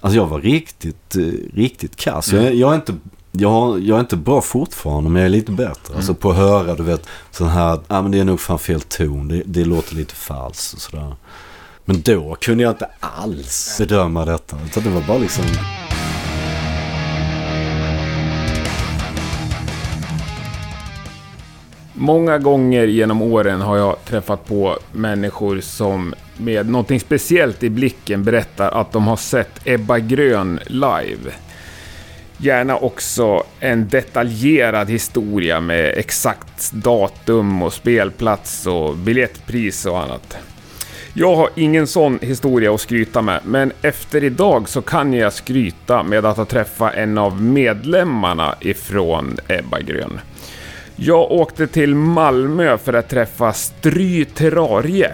Alltså jag var riktigt, eh, riktigt kass. Jag, jag, är inte, jag, jag är inte bra fortfarande men jag är lite bättre. Alltså på att höra, du vet, sån här, ah, men det är nog fan fel ton. Det, det låter lite falskt och sådär. Men då kunde jag inte alls bedöma detta. Utan det var bara liksom... Många gånger genom åren har jag träffat på människor som med någonting speciellt i blicken berättar att de har sett Ebba Grön live. Gärna också en detaljerad historia med exakt datum och spelplats och biljettpris och annat. Jag har ingen sån historia att skryta med, men efter idag så kan jag skryta med att ha träffat en av medlemmarna ifrån Ebba Grön. Jag åkte till Malmö för att träffa Stry Terrarie.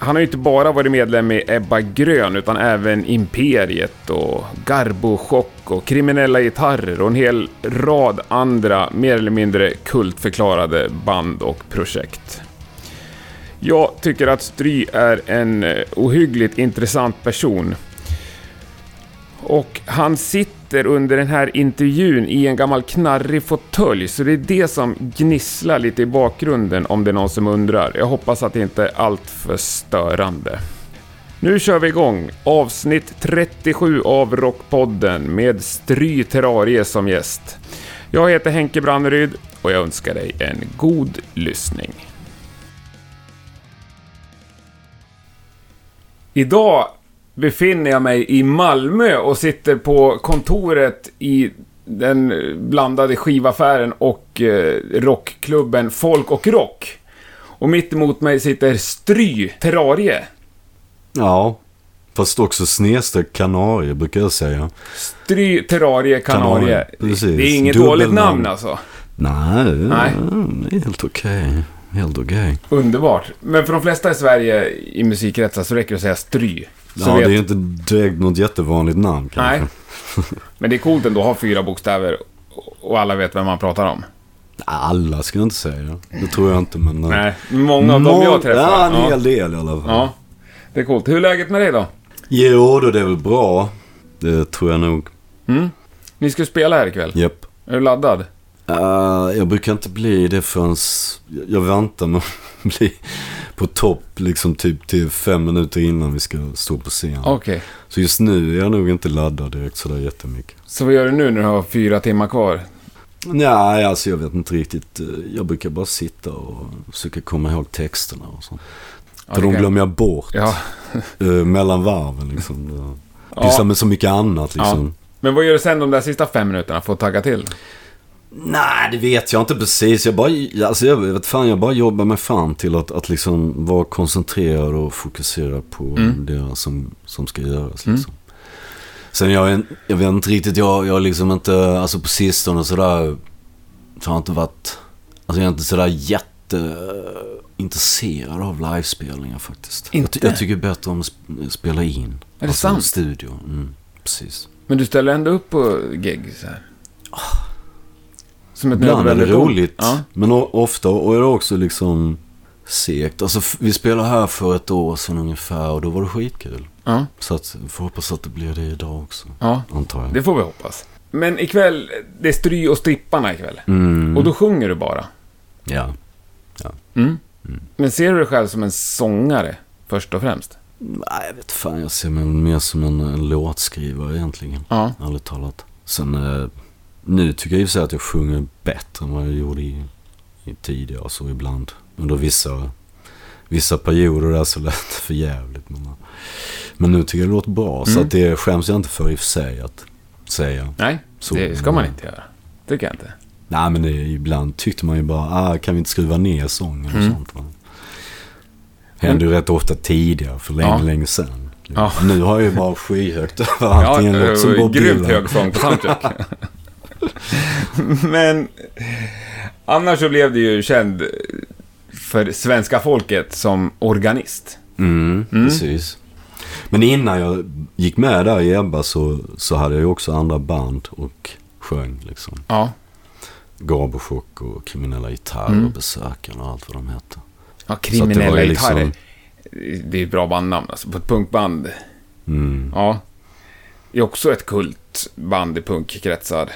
Han har ju inte bara varit medlem i Ebba Grön utan även Imperiet och Garbo Chock och Kriminella Gitarrer och en hel rad andra mer eller mindre kultförklarade band och projekt. Jag tycker att Stry är en ohyggligt intressant person. Och han sitter under den här intervjun i en gammal knarrig fåtölj, så det är det som gnisslar lite i bakgrunden om det är någon som undrar. Jag hoppas att det inte är allt för störande. Nu kör vi igång avsnitt 37 av Rockpodden med Stry Terrarie som gäst. Jag heter Henke Branneryd och jag önskar dig en god lyssning. Idag befinner jag mig i Malmö och sitter på kontoret i den blandade skivaffären och eh, rockklubben Folk och Rock. Och mitt emot mig sitter Stry Terrarie. Ja, fast också snedstreck kanarie brukar jag säga. Stry Terrarie Kanarie. Kanarie. Det är inget Dubbelnamn. dåligt namn alltså. Nej, Nej. det är helt okej. Helt okej. Underbart. Men för de flesta i Sverige i musikkretsar så räcker det att säga Stry. Ja, vet- det är inte direkt något jättevanligt namn kanske. Nej. Men det är coolt ändå att ha fyra bokstäver och alla vet vem man pratar om. Alla ska jag inte säga. Det tror jag inte, men... eh, Nej, många av dem jag träffar. Ja, en Ja. hel del i alla fall. Ja, det är coolt. Hur är läget med dig då? Jo, då det är väl bra. Det tror jag nog. Mm? Ni ska spela här ikväll. Japp. Är du laddad? Uh, jag brukar inte bli det förrän... Jag väntar med att bli på topp liksom typ till fem minuter innan vi ska stå på scen. Okej. Så just nu är jag nog inte laddad direkt sådär jättemycket. Så vad gör du nu när du har fyra timmar kvar? Nej, alltså jag vet inte riktigt. Eh, Jag brukar bara sitta och försöka komma ihåg texterna och sånt. Ja, För det de kan- glömmer jag bort Ja. eh, mellan varven liksom. Ja. Pysslar med så mycket annat liksom. Men vad gör du sen de där sista fem minuterna för att tagga till? Nej, det vet jag inte precis. Jag bara, alltså jag vet fan, jag bara jobbar mig fram till att, att liksom vara koncentrerad och fokuserad på Mm. det som, som ska göras liksom. Sen jag, jag vet inte riktigt, jag, jag har liksom inte, alltså på sistone sådär, så har jag inte varit, alltså jag är inte sådär jätteintresserad av livespelningar faktiskt. Jag, Inte? jag tycker bättre om att sp- spela in. Är det alltså, sant? studio. Mm, precis. Men du ställer ändå upp på gig så här? Som ett Ibland är det roligt. Ja. Men ofta och är det också liksom segt. Alltså vi spelade här för ett år sedan ungefär och då var det skitkul. Ja. Så att, vi får hoppas att det blir det idag också. ja, Antar jag. det får vi hoppas. Men ikväll, det är Stry och Stripparna ikväll. Mm. Och då sjunger du bara. Ja. Mm. Men ser du dig själv som en sångare, först och främst? Nej, jag vet fan. Jag ser mig mer som en, en låtskrivare egentligen. Ja. Ärligt talat. Sen eh, nu tycker jag i och för sig att jag sjunger bättre än vad jag gjorde i, i tidigare. Så ibland. Under vissa, vissa perioder där så lät det för jävligt. Men, men nu tycker jag det låter bra. Så Mm. att det skäms jag inte för i och för sig att säga. Nej, Så, det ska man inte göra. Tycker jag inte. Nej men det, ibland tyckte man ju bara, ah, kan vi inte skruva ner sången och Mm. sånt va. Hände ju rätt ofta tidigare, för länge, Ja. länge sedan. Ja. Nu har jag ju bara skyhögt över allting. Ja, låter som Bob grymt hög sång på soundtrack. Men annars så blev du ju känd för svenska folket som organist. Mm, Mm. precis. Men innan jag gick med där i Ebba så, så hade jag ju också andra band och sjöng liksom. Ja. Garbochock och Kriminella Gitarrer Mm. och Besökarna och allt vad de heter. Ja, kriminella det ju gitarrer. liksom- Det är ett bra bandnamn alltså, på ett punkband. Mm. Ja. är också ett kultband i punkkretsar.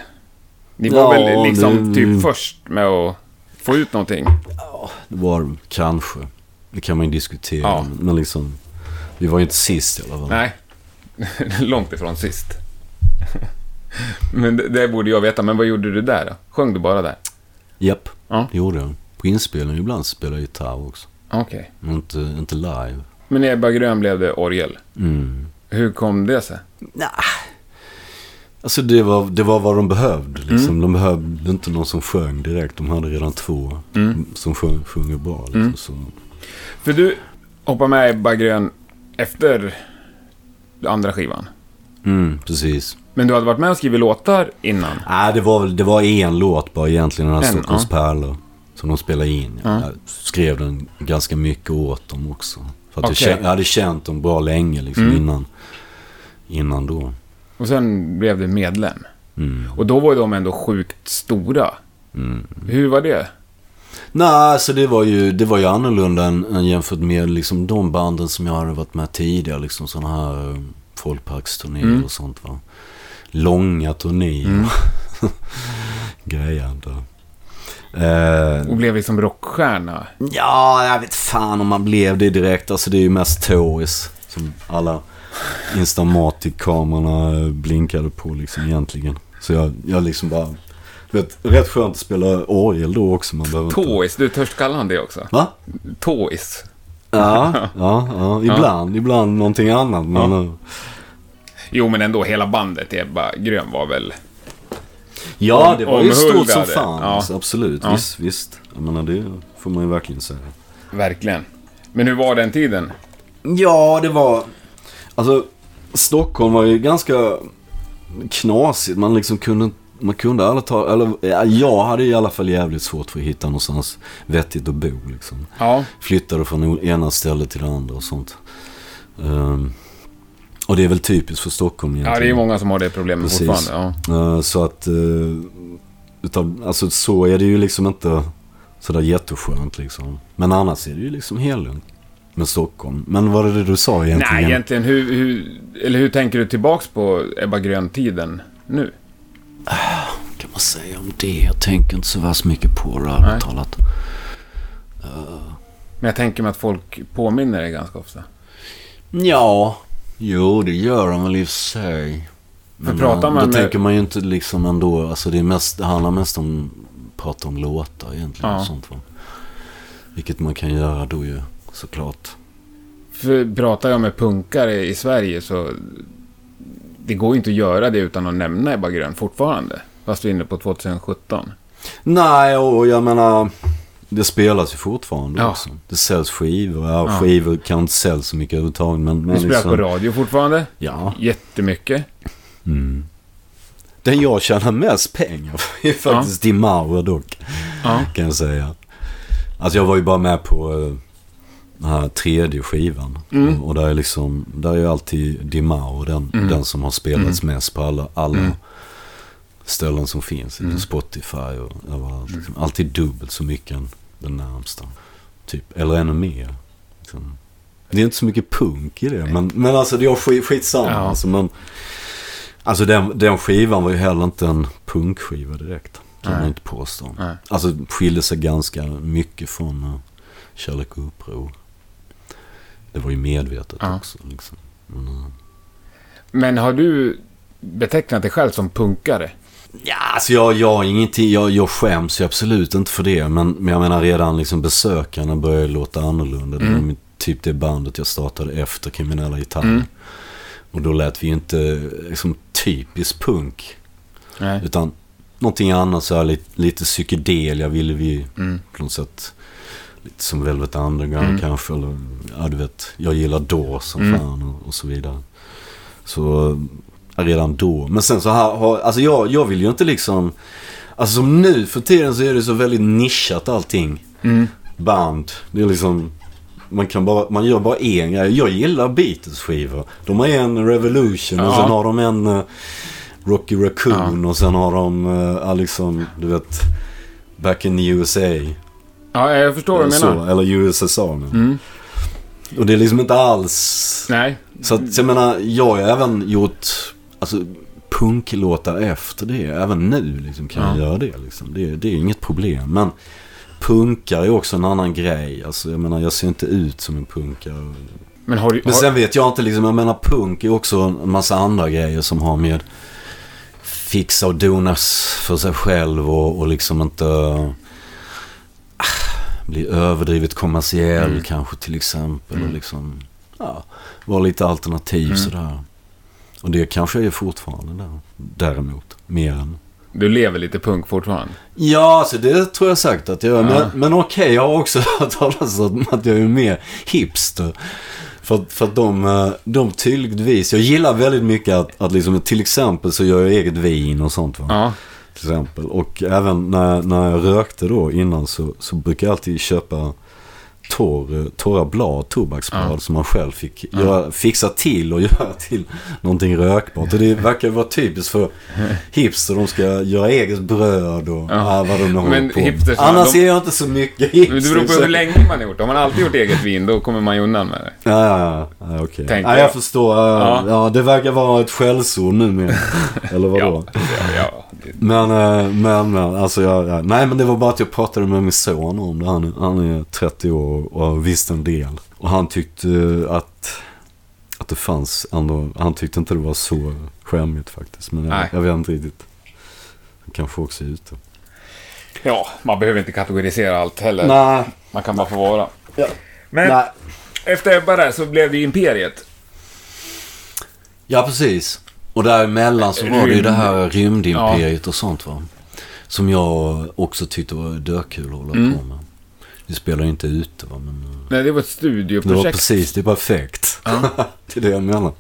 Ni var Ja, väl liksom det- typ först med att få ut någonting? Det var kanske. Det kan man ju diskutera. Ja. Men liksom, vi var ju inte sist i alla fall. Nej, långt ifrån sist. Men det, det borde jag veta, men vad gjorde du där då? Sjöng du bara där? Japp, Ja. det gjorde jag. På inspelning ibland spelade jag gitarr också. Okej. Men inte, inte live. Men i Ebba Grön blev det orgel. Mm. Hur kom det sig? Nah. Alltså det var, det var vad de behövde. Liksom. Mm. De behövde inte någon som sjöng direkt. De hade redan två Mm. som sjöng, sjunger bra. Liksom. Mm. För du hoppade med i Ebba Grön efter andra skivan. mm, precis. Men du hade varit med och skrivit låtar innan? Nej, det var, det var en låt bara egentligen. Den här En, Stockholms ja. pärlor. Som de spelade in. Ja. Jag skrev den ganska mycket åt dem också. För att Okej. jag, jag hade känt dem bra länge liksom Mm. innan, innan då. Och sen blev du medlem. Mm. Och då var ju de ändå sjukt stora. Mm. Hur var det? Nej, alltså det var ju, det var ju annorlunda än, än jämfört med liksom de banden som jag hade varit med tidigare. Liksom sådana här eh, folkparksturnéer Mm. och sånt va. Långa turnéer. Mm. Grejande. Eh, Och blev liksom rockstjärna. ja, jag vet fan om man blev det direkt. Alltså det är ju mest Toys som alla Instamatic-kamerorna blinkade på liksom egentligen. Så jag, jag liksom bara... Vet, rätt skönt att spela orgel då också. Man behöver inte... Toys, du törs kalla han det också? Va? Toys. Ja, ja, ja. Ibland, ibland någonting annat. Men, Ja. Jo, men ändå hela bandet Ebba Grön var väl... ja det var ju stort som fan. Ja. Absolut, Ja. visst, visst. Jag menar, det får man ju verkligen säga. Verkligen. Men hur var den tiden? Ja, det var... Alltså, Stockholm var ju ganska knasigt. Man liksom kunde man kunde aldrig ta, eller ja, jag hade i alla fall jävligt svårt för att hitta någonstans vettigt att bo liksom. Ja. Flyttade från ena stället till det andra och sånt. Ehm, och det är väl typiskt för Stockholm egentligen. Ja, det är många som har det problemet Precis. fortfarande. Ja. Eh, Så att, eh, utav, alltså så är det ju liksom inte sådär jätteskönt liksom. Men annars är det ju liksom helund med Stockholm. Men vad är det du sa egentligen? Nej, egentligen hur, hur, eller hur tänker du tillbaks på Ebba Grön-tiden nu? kan man säga om det? Jag tänker inte så värst mycket på det ärligt talat. Men jag tänker mig att folk påminner dig ganska ofta. Ja, jo det gör de väl i och för sig. Men pratar eh, man då med- tänker man ju inte liksom ändå, alltså det, är mest, det handlar mest om prata om låtar egentligen Ja. och sånt va. Vilket man kan göra då ju såklart. För pratar jag med punkare i Sverige så... Det går ju inte att göra det utan att nämna Ebba Grön fortfarande. Fast vi är inne på 2017. Nej, och jag menar, det spelas ju fortfarande Ja. också. Det säljs skivor. Ja, Ja. skivor kan inte säljas så mycket överhuvudtaget. Men, men Vi spelar liksom, på radio fortfarande. Ja. Jättemycket. Mm. Den jag tjänar mest pengar på är faktiskt Di Mauro dock. Ja. Kan jag säga. Alltså jag var ju bara med på eh, den här tredje skivan. Mm. Och, där är liksom, där är alltid Di Mauro den, Mm. den som har spelats mest på alla, alla Mm. ställen som finns. Mm. Mm. Spotify och överallt. Liksom. Alltid dubbelt så mycket än den närmsta. Typ, eller ännu mer. Liksom. Det är inte så mycket punk i det. Men, men alltså det är skit, skitsamma. Ja. Alltså, men, alltså den, den skivan var ju heller inte en punkskiva direkt. Kan Nej. man inte påstå. Nej. Alltså skilde sig ganska mycket från uh, Kärlek och uppror. Det var ju medvetet Ja. också. Liksom. Men, uh, Men har du betecknat dig själv som punkare? Ja, alltså jag, jag, ingenting, jag, jag skäms ju absolut inte för det. Men, men jag menar redan liksom besökarna börjar låta annorlunda. Det Mm. var typ det bandet jag startade efter Kriminella Gitarrer. Mm. Och då lät vi inte liksom typiskt punk. Nej. Utan någonting annat så här lite, lite psykedelia ville vi Mm. på något sätt. Lite som Velvet Underground Mm. kanske. Eller, ja, du vet, jag gillar då som Mm. fan och, och så vidare. Så ja, redan då. Men sen så här, har, alltså jag, jag vill ju inte liksom. Alltså som nu för tiden så är det så väldigt nischat allting. Mm. Band. Det är liksom. Man, kan bara, man gör bara en grej. Jag gillar Beatles skivor. De har en Revolution och Ja. sen har de en uh, Rocky Raccoon och sen har de uh, ja, liksom, du vet, Back in the USA. Ja, jag förstår vad du så, menar. eller USSR nu. Mm. Och det är liksom inte alls... Nej. Så att, jag menar, jag har även gjort alltså punklåtar efter det. Även nu liksom, kan jag Ja. göra det. Liksom. Det, det är inget problem. Men punkar är också en annan grej. Alltså, jag menar, jag ser inte ut som en punkare. Men har du... Men har, sen vet jag inte, liksom, jag menar punk är också en massa andra grejer som har med fixa och donas för sig själv och, och liksom inte bli överdrivet kommersiell Mm. kanske till exempel. Mm. Och liksom, ja, vara lite alternativ Mm. sådär. Och det kanske jag är fortfarande där, däremot. Mer än... Du lever lite punk fortfarande. Ja, alltså det tror jag sagt att jag gör. Ja. Men, men okej, jag har också hört talas om att jag är mer hipster. För, för att de, eh, de tydligtvis, jag gillar väldigt mycket att, att liksom, till exempel så gör jag eget vin och sånt va. Ja. Till exempel. Och även när, när jag rökte då innan så, så brukar jag alltid köpa torr, torra blad, tobaksblad Ja. som man själv fick Ja. göra, fixa till och göra till någonting rökbart. Och det verkar vara typiskt för hipster. De ska göra eget bröd och Ja. ja. vad de nu Men håller på hipsters, Annars de- är jag inte så mycket hipster. det beror på hur länge man har gjort det. Har man alltid gjort eget vin, då kommer man ju undan med det. Ja, ja, ja. okej. Tänkte Ja, jag förstår. Ja. Ja. det verkar vara ett skällsord numera. Eller vadå? Ja, ja, Men, eh, men, men, alltså jag, ja, nej men det var bara att jag pratade med min son om det. Han, han är 30 år och har visst en del. Och han tyckte att, att det fanns ändå, han tyckte inte det var så skämmigt faktiskt. Men jag, jag vet inte riktigt. Han kanske också är ute. ja, man behöver inte kategorisera allt heller. Nej. Man kan bara få vara. Ja. Men nej. efter Ebba där så blev det Imperiet. Ja, precis. Och däremellan så var det ju det här rymdimperiet och sånt va. Som jag också tyckte var dökul att hålla Mm. på med. Vi spelar ju inte ute va, men eh, Nej, det var ett det var studioprojekt. precis, det är perfekt. Ja. det är det jag menar.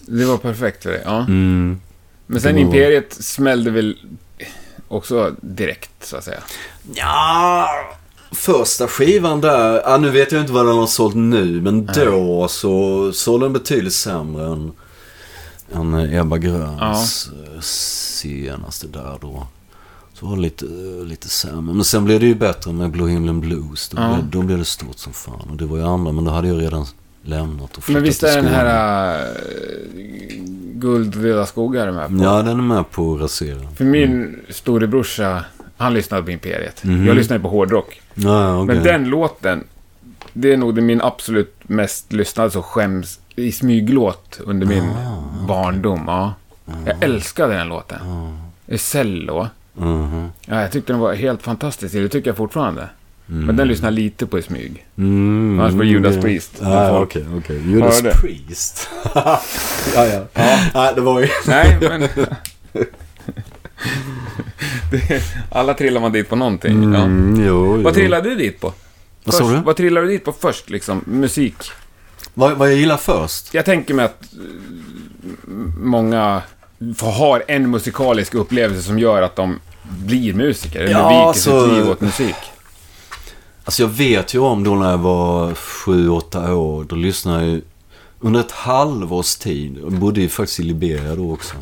Det var perfekt för dig. Ja. Mm. Men sen var- Imperiet smällde väl också direkt, så att säga. Ja, första skivan där, ja, nu vet jag inte vad den har sålt nu, men då så sålde den betydligt sämre än, än Ebba Gröns eh, senaste där då. Så var det lite, lite sämre. Men sen blev det ju bättre med Blue Himlen Blues. Då, Ja. blev, då blev det stort som fan. Och det var ju andra, men då hade jag redan lämnat och flyttat Men visst är den här äh, Guld och röda skogar med på? Ja, den är med på Rasera. För min storebrorsa, han lyssnade på Imperiet. Mhm. Jag lyssnade på hårdrock. Ja, ja, okej. Men den låten, det är nog det min absolut mest lyssnade så skäms i smyglåt under min Ah, barndom. Ja. Jag älskade den låten. Det är cello. Mhm. Ja, jag tyckte den var helt fantastisk. Det tycker jag fortfarande. Mm. Men den lyssnar jag lite på i smyg. Mm, Annars var Judas det- Priest. Ja, okej, okej. Judas Hörde. Priest. ja, ja. Nej, det var ju... Nej, men... det, alla trillar man dit på någonting. Ja. Mm, jo, jo. Vad trillade du dit på? Vad sa Först- du? Vad trillade du dit på först, liksom? Musik? Vad, vad jag gillar först? Jag tänker mig att eh, många har en musikalisk upplevelse som gör att de blir musiker. Eller Ja, viker så- sitt liv åt musik. Alltså jag vet ju om då när jag var sju, åtta år. Då lyssnade jag ju under ett halvårs tid. Jag bodde ju faktiskt i Liberia då också.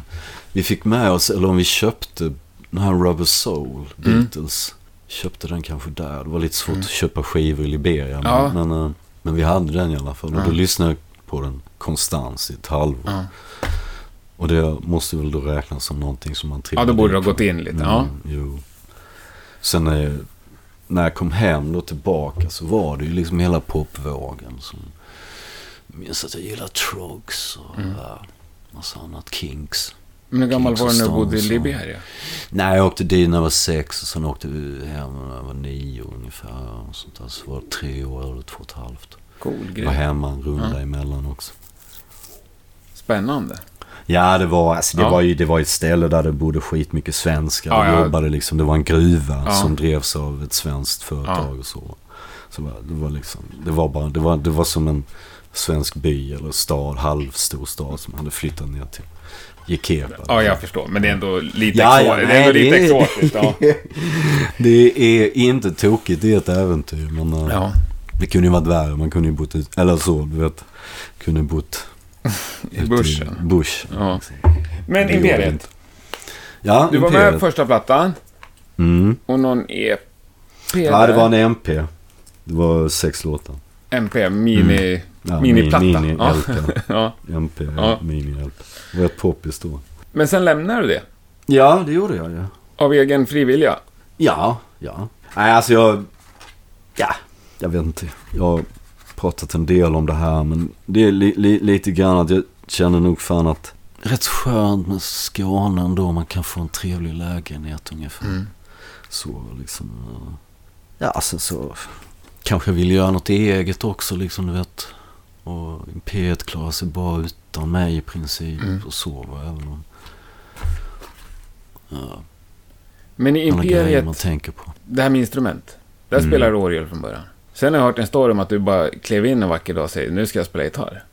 Vi fick med oss, eller om vi köpte den här Rubber Soul, Mm. Beatles. Köpte den kanske där. Det var lite svårt att köpa skivor i Liberia. Men, Ja. men, eh, men vi hade den i alla fall. Och Ja. då lyssnade jag på den konstant i ett halvår. Ja. Och det måste väl då räknas som någonting som man Ja, trillade då borde det ha gått in lite. Ja. Mm, jo. Sen när jag, när jag kom hem då tillbaka så var det ju liksom hela popvågen. Som, jag minns att jag gillade Trogs och Mm. ja, massa annat. Kinks. Men hur gammal var du när du bodde i Liberia? Nej, jag åkte dit när jag var sex och sen åkte vi hem när jag var nio ungefär. Och sånt där. Så var det tre år eller två och ett halvt. Cool Jag var grej. hemma en runda Ja. emellan också. Spännande. Ja, det var, alltså, det, Ja. var ju, det var ett ställe där det bodde skitmycket svenskar. Ja, ja. jobbade liksom, det var en gruva Ja. som drevs av ett svenskt företag och så. Så det var- det var liksom, det var bara, det var, det var som en svensk by eller stad, halvstor stad som hade flyttat ner till Jekeba. Ja, jag förstår. Men det är ändå lite, Ja, ja, exo- det är ändå lite det exotiskt. Ja. Det är inte tokigt, det är ett äventyr. Men eh, ja. det kunde ju varit värre, man kunde ju bott ut, eller så, du vet. Kunde bott I bushen. bush. Ja. Men Imperiet. Ja, Du var med på första plattan. Mm. Och någon EP Ja, det var en MP. Det var sex låtar. MP, mini... Ja, Miniplatta. Mini Ja. Ja. MP Ja. Mini LP. Det var ett poppis då. Men sen lämnar du det. Ja, det gjorde jag ju. Av egen frivilliga. Ja, ja. Nej, alltså jag... Ja, jag vet inte. Jag har pratat en del om det här, men det är li, li, lite grann att jag känner nog fan att rätt skönt med Skåne ändå. Man kan få en trevlig lägenhet ungefär. Mm. Så liksom... eh, Ja, alltså så... Kanske vill göra något eget också liksom, du vet. Och Imperiet klarar sig bra utan mig i princip. Mm. Och va, även om... Ja, Men i grejer man Imperiet, tänker på. det här med instrument. Där Mm. spelar du orgel från början. Sen har jag hört en story om att du bara klev in en vacker dag och säger nu ska jag spela gitarr.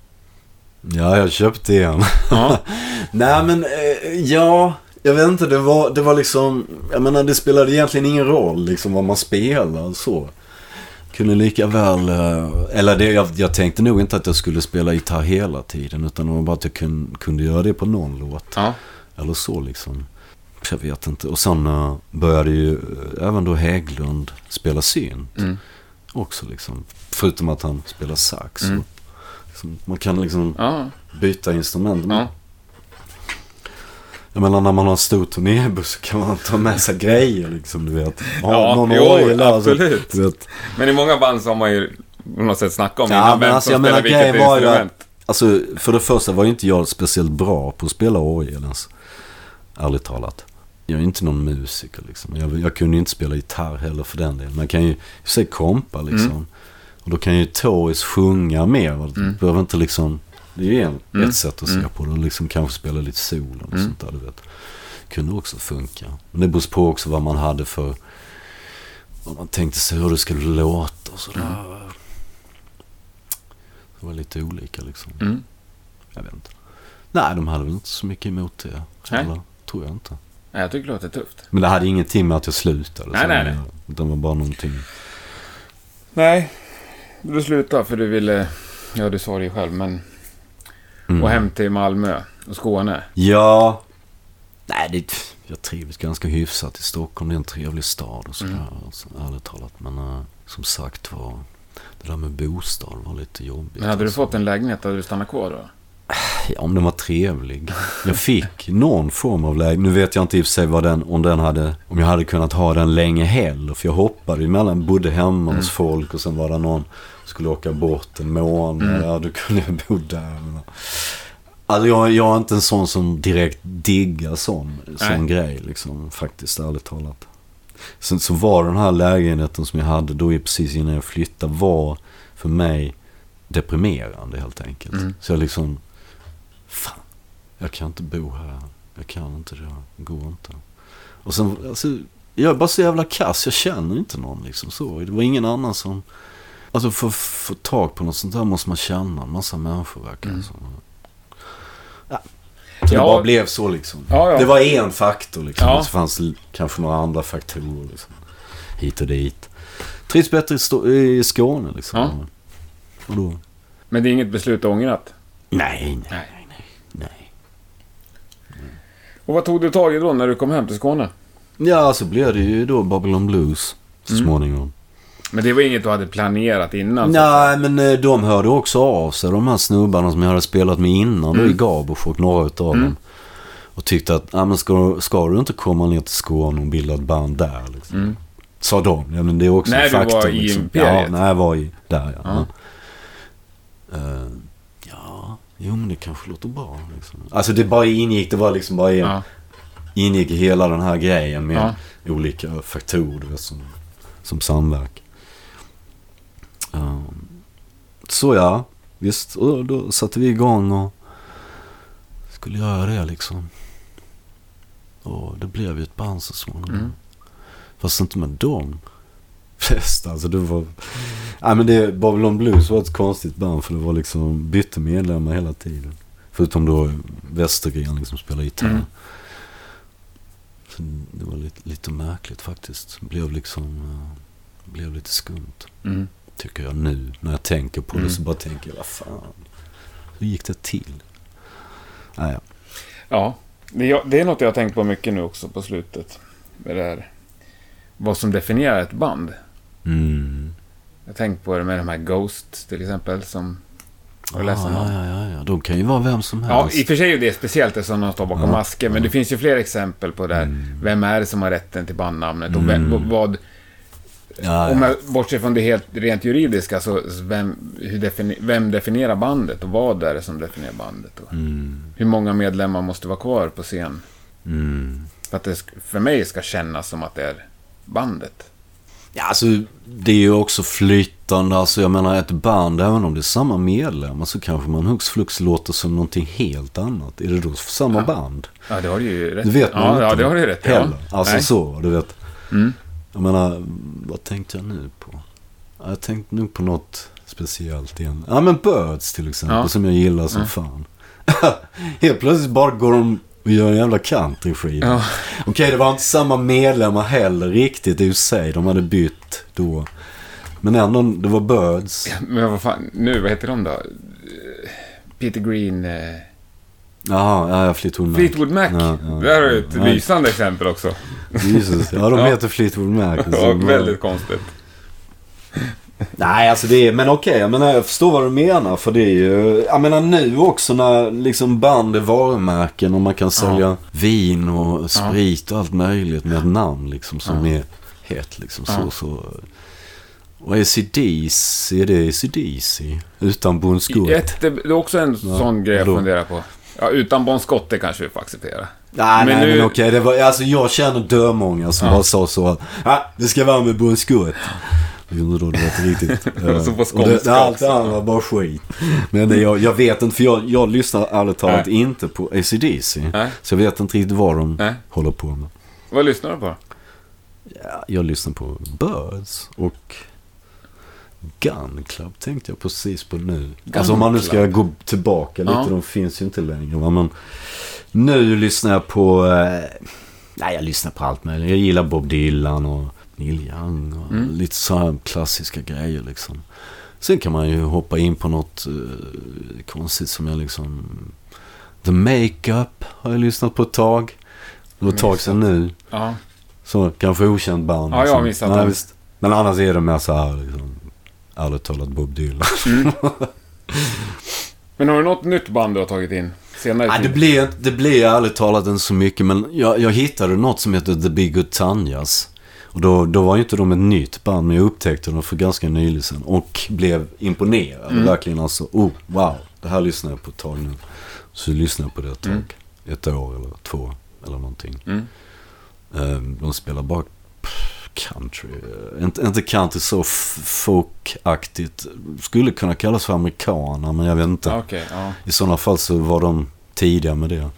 Ja, jag köpte en. Ja. Nej, men eh, ja, jag vet inte. Det var, det var liksom, jag menar det spelade egentligen ingen roll liksom vad man spelade så. Kunde lika väl, eh, eller det, jag, jag tänkte nog inte att jag skulle spela gitarr hela tiden. Utan bara att jag kun, kunde göra det på någon låt. ja. Eller så liksom. Jag vet inte. Och sen eh, började ju eh, även då Hägglund spela synt. Mm. Också liksom. Förutom att han spelar sax. Mm. Liksom, man kan liksom Ja. byta instrument. ja. Jag menar när man har en stor turnébuss kan man ta med sig grejer liksom, du vet. Ha Ja, någon jo, orgel där, så- absolut. Vet. Men i många band så har man ju på något sätt snackat om Ja, innan men vem alltså, som spelar vilket grejen var ju instrument. Alltså, för det första var ju inte jag speciellt bra på att spela orgel ens. Ärligt talat. Jag är inte någon musiker liksom. Jag, jag kunde ju inte spela gitarr heller för den delen. Jag kan ju sig kompa liksom. Mm. Och då kan ju Toris sjunga mer. Mm. Behöver inte liksom... Det är ju en, Mm. ett sätt att se Mm. på det. Och liksom kanske spela lite solo och Mm. sånt där, du vet. Kunde också funka. Men det beror på också vad man hade för... Vad man tänkte sig hur det skulle låta och sådär. Mm. Det var lite olika liksom. Jag vet inte. Nej, de hade väl inte så mycket emot det. Nej. Eller? Tror jag inte. Nej, jag tycker det låter tufft. Men det hade ingenting med att jag slutade. Nej, nej, nej. Det var bara någonting. Nej, du slutade för du ville... Ja, du sa det ju själv, men... Mm. Och hem till Malmö och Skåne. Ja. Nej, det, jag trivs ganska hyfsat i Stockholm. Det är en trevlig stad och sådär. Mm. Alltså, ärligt talat. Men äh, som sagt var. Det där med bostad var lite jobbigt. Men hade du alltså. fått en lägenhet, hade du stannat kvar då? Ja, om den var trevlig. Jag fick någon form av läge. Nu vet jag inte i och för sig vad den, om den hade, om jag hade kunnat ha den länge heller. För jag hoppade emellan, bodde hemma Mm. hos folk och sen var det någon skulle åka bort en månad. Mm. Ja, då kunde jag bo där. Alltså jag, jag är inte en sån som direkt diggar sån, sån grej liksom. Faktiskt, ärligt talat. Sen så var den här lägenheten som jag hade då precis innan jag flyttade var för mig deprimerande helt enkelt. Mm. Så jag liksom, fan, jag kan inte bo här. Jag kan inte det, det går inte. Och sen, alltså, jag är bara så jävla kass. Jag känner inte någon liksom så. Det var ingen annan som, alltså för att få tag på något sånt där måste man känna en massa människor verkar det Mm. som. Ja. Så Ja. det bara blev så liksom. Ja, ja. Det var en faktor liksom. Ja. Så fanns det kanske några andra faktorer liksom. Hit och dit. Trivs bättre i, Skåne liksom. Ja. Och då? Men det är inget beslut ångrat? Nej, nej, Nej. nej, nej. Och vad tog du tag i då när du kom hem till Skåne? Ja, så blev det ju då Babylon Blues så Mm. Men det var inget du hade planerat innan? Nej, men eh, de hörde också av sig, de här snubbarna som jag hade spelat med innan, då i Mm. Gabosch några utav Mm. dem. Och tyckte att, ja men ska, ska du inte komma ner till Skåne och bilda ett band där liksom? Mm. Sa de. Ja men det är också När en du faktor. var i liksom. Imperiet? Ja, när jag var i, där ja. Ja. Eh, ja, jo men det kanske låter bra liksom. Alltså det bara ingick, det var liksom bara en, Ja. ingick i hela den här grejen med Ja. olika faktorer du som, som samverk. Um, så ja, visst. Och då satte vi igång och skulle göra det liksom. Och det blev ju ett band så småningom. Mm. Fast inte med dem. Fest alltså det var... Nej men det, Babylon Blues var ett konstigt band för det var liksom bytte medlemmar hela tiden. Förutom då Westergren liksom spelade gitarr. Mm. Så det var lite, lite märkligt faktiskt. Det blev liksom... eh, blev lite skumt. Mm. Tycker jag nu. När jag tänker på Mm. det så bara tänker jag, vad fan. Hur gick det till? Nej, ja. Ja, det är, något jag har tänkt på mycket nu också på slutet. Med det här. Vad som definierar ett band. Mm. Jag har tänkt på det med de här Ghost till exempel som och läsa ja, någon. ja, ja, ja. De kan ju vara vem som Ja, helst. i och för sig är det speciellt eftersom de står bakom Ja, masker, men det finns ju fler exempel på det här. Mm. Vem är det som har rätten till bandnamnet och vem, vad... ja, Om ja. jag bortser från det helt rent juridiska, så vem, defini, vem definierar bandet och vad är det som definierar bandet? Och Mm, Hur många medlemmar måste vara kvar på scen? mm. För att det för mig ska kännas som att det är bandet. Ja, alltså det är ju också flytande. Alltså jag menar ett band, även om det är samma medlemmar så kanske man hux flux låter som någonting helt annat. Är det då samma Ja. band? Ja, det har du ju rätt Det vet man ja, inte. Ja, det har du ju rätt i, Heller. ja. Alltså Nej. så, du vet. Mm. Jag menar, vad tänkte jag nu på? Ja, Jag tänkte nog på något speciellt igen. Ja men Birds till exempel, Ja. som jag gillar som Ja. fan. Helt plötsligt bara går de och gör en jävla countryskiva. Ja. Okej, det var inte samma medlemmar heller riktigt i sig. De hade bytt då. Men ändå, det var Birds. Men vad fan, nu, vad heter de då? Peter Green... Eh, Jaha, ja, ja, Fleetwood Mac. Fleetwood Mac. Ja, ja. Där har du ett Ja. lysande exempel också. Jesus. Ja, de Ja. heter Fleetwood Mac. Ja, väldigt konstigt. Nej, alltså det är, men okej, jag menar jag förstår vad du menar. För det är ju, jag menar nu också när liksom band är varumärken och man kan sälja vin och sprit och allt möjligt med ett namn liksom som är hett liksom så. Så. Och ACDC, är det ACDC? Utan Bon Scott? Det är också en sån grej jag funderar på. Ja, utan Bon Scott, det kanske vi får acceptera. Nej, Men nej, nu- men okej. Det var, alltså jag känner dömånga som Ja. bara sa så att ah, det ska vara med Bon Scott. Gjorde då, det var inte riktigt. så på skånska det, allt annat var bara skit. Men det, jag, jag vet inte, för jag, jag lyssnar ärligt talat Nej. inte på ACDC. Nej. Så jag vet inte riktigt vad de Nej. håller på med. Vad lyssnar du på? Ja, jag lyssnar på Birds och Gun Club tänkte jag precis på nu. alltså om man nu ska Club. gå tillbaka lite, Ja. de finns ju inte längre. Va? Men nu lyssnar jag på, eh, nej jag lyssnar på allt möjligt. Jag gillar Bob Dylan och Neil Young och Mm. lite så här klassiska grejer liksom. Sen kan man ju hoppa in på något eh, konstigt som jag liksom... The Makeup har jag lyssnat på ett tag. Det var ett tag sedan nu. Ja. Så kanske okänt band. Ja, jag har liksom. missat Nej, visst. Men annars är det mer så här liksom. Ärligt talat Bob Dylan. Mm. Men har du något nytt band du har tagit in senare Nej, det blir, det blir ärligt talat inte så mycket. Men jag, jag hittade något som heter The Big Good Tanjas. Och då, då var ju inte de ett nytt band, men jag upptäckte dem för ganska nyligen sedan. Och blev imponerad. Mm. Verkligen alltså, oh wow. Det här lyssnar jag på ett tag nu. Så lyssnade jag på det ett tag. Mm. Ett år eller två eller någonting. Mm. Ehm, De spelar bara country. Eh, Inte, inte country så folkaktigt. Skulle kunna kallas för amerikaner, men jag vet inte. Okej, ja. I sådana fall så var de tidiga med det.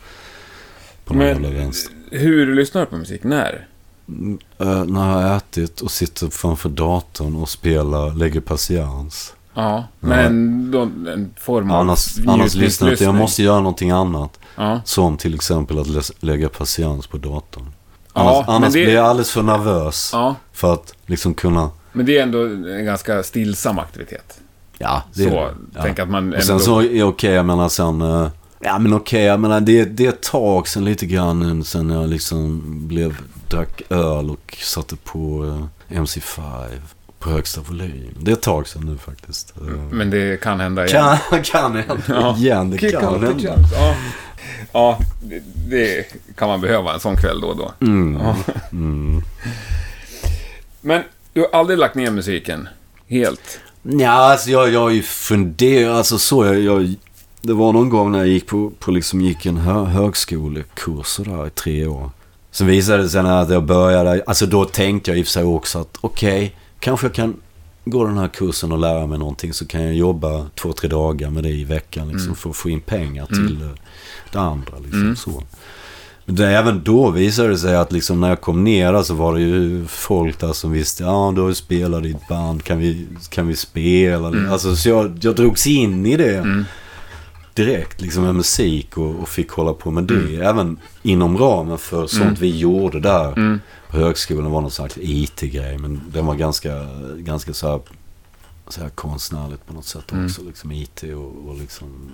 På någon Men- jävla vänster. Hur lyssnar du på musik? När? Mm, eh, när jag har ätit och sitter framför datorn och spelar, lägger patiens. Ja, men ändå en form av Annars, annars lyssnar jag inte. Jag måste göra någonting annat. Ja, Som till exempel att läs- lägga patiens på datorn. Ja, Annars, men annars det- blir jag alldeles för nervös. ja, För att liksom kunna... men det är ändå en ganska stillsam aktivitet. Ja, det Så, är det. ja. tänk att man Och sen så är okej, jag menar sen... eh, Ja men okej, jag menar det, det är ett tag sen lite grann sen jag liksom blev, drack öl och satte på eh, MC5 på högsta volym. Det är ett tag sen nu faktiskt. Men det kan hända igen. Kan, kan hända Ja. igen, det Kick kan hända. Ja, ja det, det kan man behöva en sån kväll då och då. Mm. Ja. Mm. Men du har aldrig lagt ner musiken? Helt? Ja, alltså jag, jag har ju funderat, alltså så jag, jag Det var någon gång när jag gick på, på liksom gick en hö, högskolekurs sådär i tre år. Sen visade det sig när jag började, alltså då tänkte jag i och för sig också att okej, kanske jag kan gå den här kursen och lära mig någonting så kan jag jobba två, tre dagar med det i veckan liksom Mm. för att få in pengar Mm. till eh, det andra liksom Mm. så. Men det, även då visade det sig att liksom när jag kom ner så var det ju folk där som visste, ja du har ju spelat i ett band, kan vi, kan vi spela? Mm. Alltså så jag, jag drogs in i det Mm. direkt liksom med musik och, och fick hålla på med det. Mm. Även inom ramen för sånt Mm. vi gjorde där Mm. Högskolan var någon slags IT-grej. Men den var ganska, ganska så här, så här konstnärligt på något sätt Mm. också. Liksom IT och, och liksom...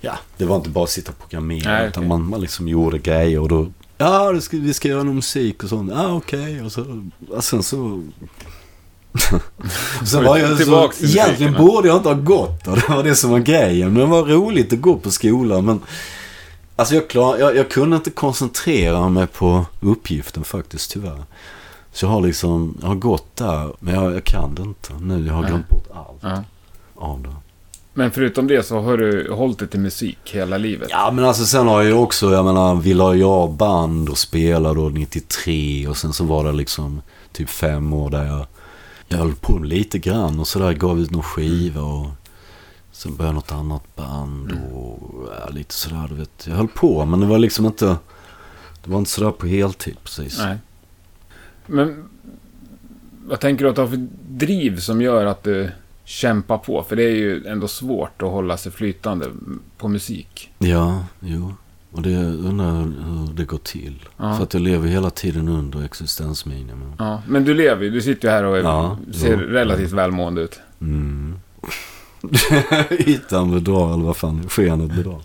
Ja, det var inte bara att sitta och programmera. Nej, utan okej. man, man liksom gjorde grejer och då... Ja, det ska, vi ska göra någon musik och sånt. Ja, okej. Och så, och sen så... så var jag så, egentligen borde jag inte ha gått och det var det som var grejen. Men det var roligt att gå på skolan men Alltså jag, klar, jag, jag kunde inte koncentrera mig på uppgiften faktiskt tyvärr. Så jag har liksom, jag har gått där men jag, jag kan det inte nu. Jag har glömt bort allt Ja. av det. Men förutom det så har du hållit dig till musik hela livet. Ja men alltså sen har jag ju också, jag menar, vi la ju av band och spelade då 93 och sen så var det liksom typ fem år där jag, jag höll på lite grann och sådär, gav ut någon skiva och sen började något annat band och ja, lite sådär du vet. Jag höll på men det var liksom inte, det var inte sådär på heltid precis. Nej. Men vad tänker du att du har för driv som gör att du kämpar på? För det är ju ändå svårt att hålla sig flytande på musik. Ja, jo. Och det undrar jag hur det går till. Ja. För att jag lever hela tiden under existensminimum. Ja, men du lever ju. Du sitter ju här och är, Ja, ser ja. relativt välmående ut. Mm. Ytan bedrar, eller vad fan, skenet bedrar.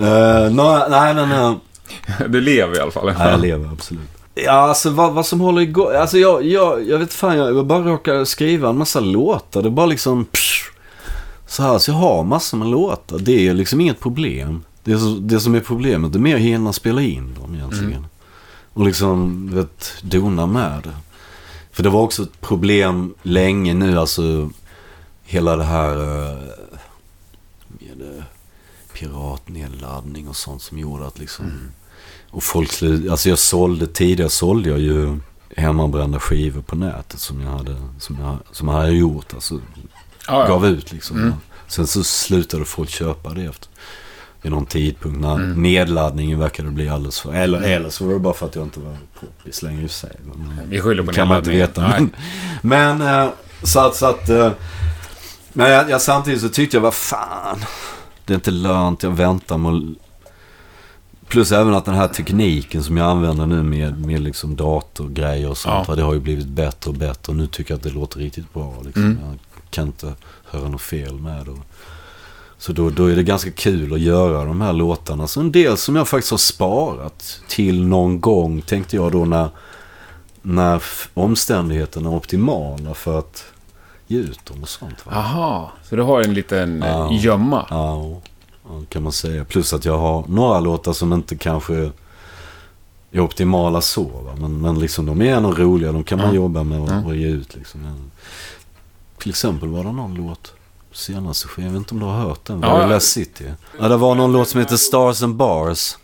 Uh, no, nej, men... Uh, Du lever i alla fall. nej, jag lever absolut. Ja, alltså vad, vad som håller igång. Alltså jag, jag, jag vet fan, jag, jag bara råkar skriva en massa låtar. Det är bara liksom... Psh, så här, så jag har massor med låtar. Det är liksom inget problem. Det, är så, det som är problemet, det är mer att hinna spela in dem egentligen. Mm. Och liksom, vet, dona med det. För det var också ett problem länge nu, alltså hela det här eh, med eh, piratnedladdning och sånt som gjorde att liksom... Och folk slu- Alltså jag sålde, tidigare sålde jag ju hemmabrända skivor på nätet som jag hade, som jag, som jag hade gjort. Alltså Ja, gav ja. ut liksom. Mm. Sen så slutade folk köpa det efter vid någon tidpunkt när Mm. nedladdningen verkade bli alldeles för... Eller, eller så var det bara för att jag inte var poppis längre i sig. Men, Vi skyller på kan man inte nedladdningen. veta. Men, men eh, så att... Så att men jag, jag, samtidigt så tyckte jag, vad fan. Det är inte lönt, jag väntar med Plus även att den här tekniken som jag använder nu med, med liksom datorgrejer och sånt. Ja. Det har ju blivit bättre och bättre. Och nu tycker jag att det låter riktigt bra. Liksom. Mm. Jag kan inte höra något fel med det. Så då, då är det ganska kul att göra de här låtarna. Så en del som jag faktiskt har sparat till någon gång tänkte jag då när, när omständigheterna är optimala för att ge ut dem och sånt. Va? Aha, så du har en liten Ja. ja. gömma? Ja, ja, kan man säga. Plus att jag har några låtar som inte kanske är optimala så. Va? Men, men liksom de är ändå roliga. De kan man Ja. jobba med och, Ja. och ge ut. Liksom. Ja. Till exempel var det någon låt senaste skivan. Jag vet inte om du har hört den. Ja. Varilla City. Ja, det var någon låt som heter Stars and Bars.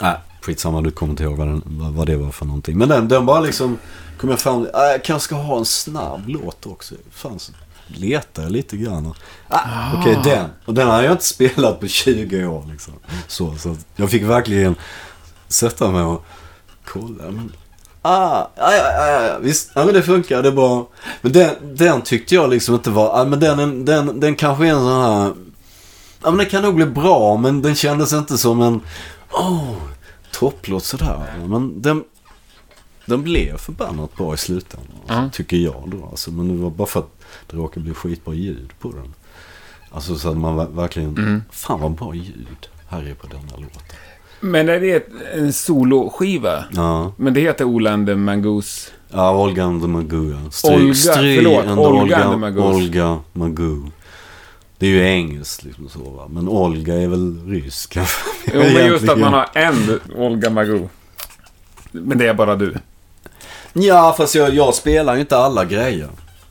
Nej, skitsamma. Du kommer inte ihåg vad, den, vad, det var för någonting. Men den, den bara liksom... Kom jag fram... Äh, jag kanske ska ha en snabb låt också. Fan, så letar jag lite grann. Ah, Okej, den. Och den har jag inte spelat på 20 år. Liksom. Så, så jag fick verkligen sätta mig och kolla. Men, ah, ja, ja, ja, ja, visst. Ja, men det funkar. Det är bra. Men den, den tyckte jag liksom inte var... Ah, men den, den, den kanske är en sån här... Ja, men den kan nog bli bra, men den kändes inte som en... Oh, topplåt sådär. Men den... Den blev förbannat bra i slutändan. Alltså. Tycker jag då. Alltså, men det var bara för att det råkade bli skitbra ljud på den. Alltså så att man ver- verkligen... Mm. Fan vad bra ljud här är på denna låten. Men är det en soloskiva? Ja. Men det heter Ola and the Mangoose. Ja, Olga and the Magoo. Stry, Olga, stry förlåt, Olga Olga, and the Magoos. Olga Magoo. Det är ju engelskt liksom så va. Men Olga är väl rysk. Jo, men just att man har en Olga Magoo. Men det är bara du. Ja, fast jag, jag spelar ju inte alla grejer.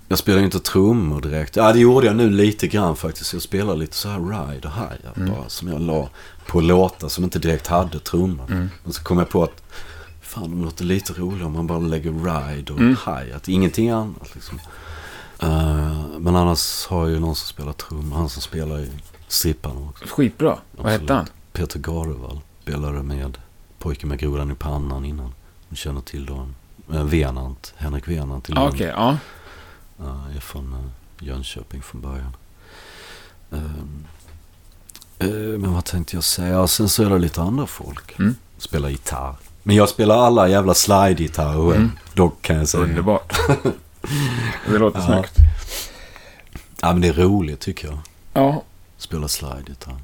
Jag spelar ju inte trummor direkt. Ja, det gjorde jag nu lite grann faktiskt. Jag spelar lite så här ride och hi Mm. bara. Som jag la på låtar som inte direkt hade trummor. Mm. Men så kom jag på att fan, det låter lite roligare om man bara lägger ride och Mm. hi. Ingenting annat liksom. Eh, men annars har jag ju någon som spelar trummor. Han som spelar i Stripparna också. Skitbra. Vad hette han? Peter Garevall spelade med Pojken med grodan i pannan innan. Ni känner till dem. Eh, Venant, Henrik Venant Ja, Lund. Okej, ja. Uh, är från uh, Jönköping från början. Men vad tänkte jag säga? Sen så är det lite andra folk. Mm. Spelar gitarr. Men jag spelar alla jävla slide-gitarrer. Mm. Dock kan jag säga. Underbart. det låter Ja. snyggt. Ja men det är roligt tycker jag. Ja. Spela slide-gitarr.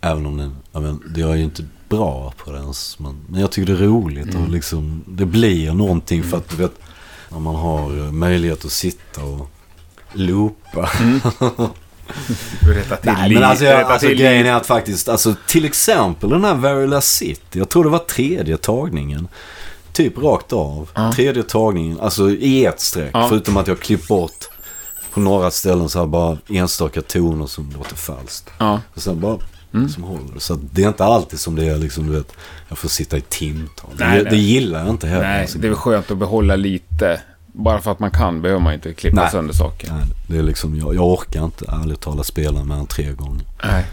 Även om det, jag, men, det är ju inte bra på det ens. Men, men jag tycker det är roligt. Mm. Och liksom, det blir någonting för att du vet. När man har eh, möjlighet att sitta och loopa. Till Nej, men alltså, jag, alltså grejen är att faktiskt, alltså till exempel den här Very Last City. Jag tror det var tredje tagningen. Typ rakt av. Ja. Tredje tagningen, alltså i ett streck. Ja. Förutom att jag klippt bort på några ställen så här bara enstaka toner som låter falskt. Ja. Och sen bara Mm. som håller. Så det är inte alltid som det är liksom, du vet, jag får sitta i timtal. Nej, det, det gillar jag inte heller. Nej, alltså. det är väl skönt att behålla lite. Bara för att man kan behöver man inte klippa Nej. sönder saker. Nej, det är liksom, jag, jag orkar inte ärligt talat spela mer än tre gånger. Nej.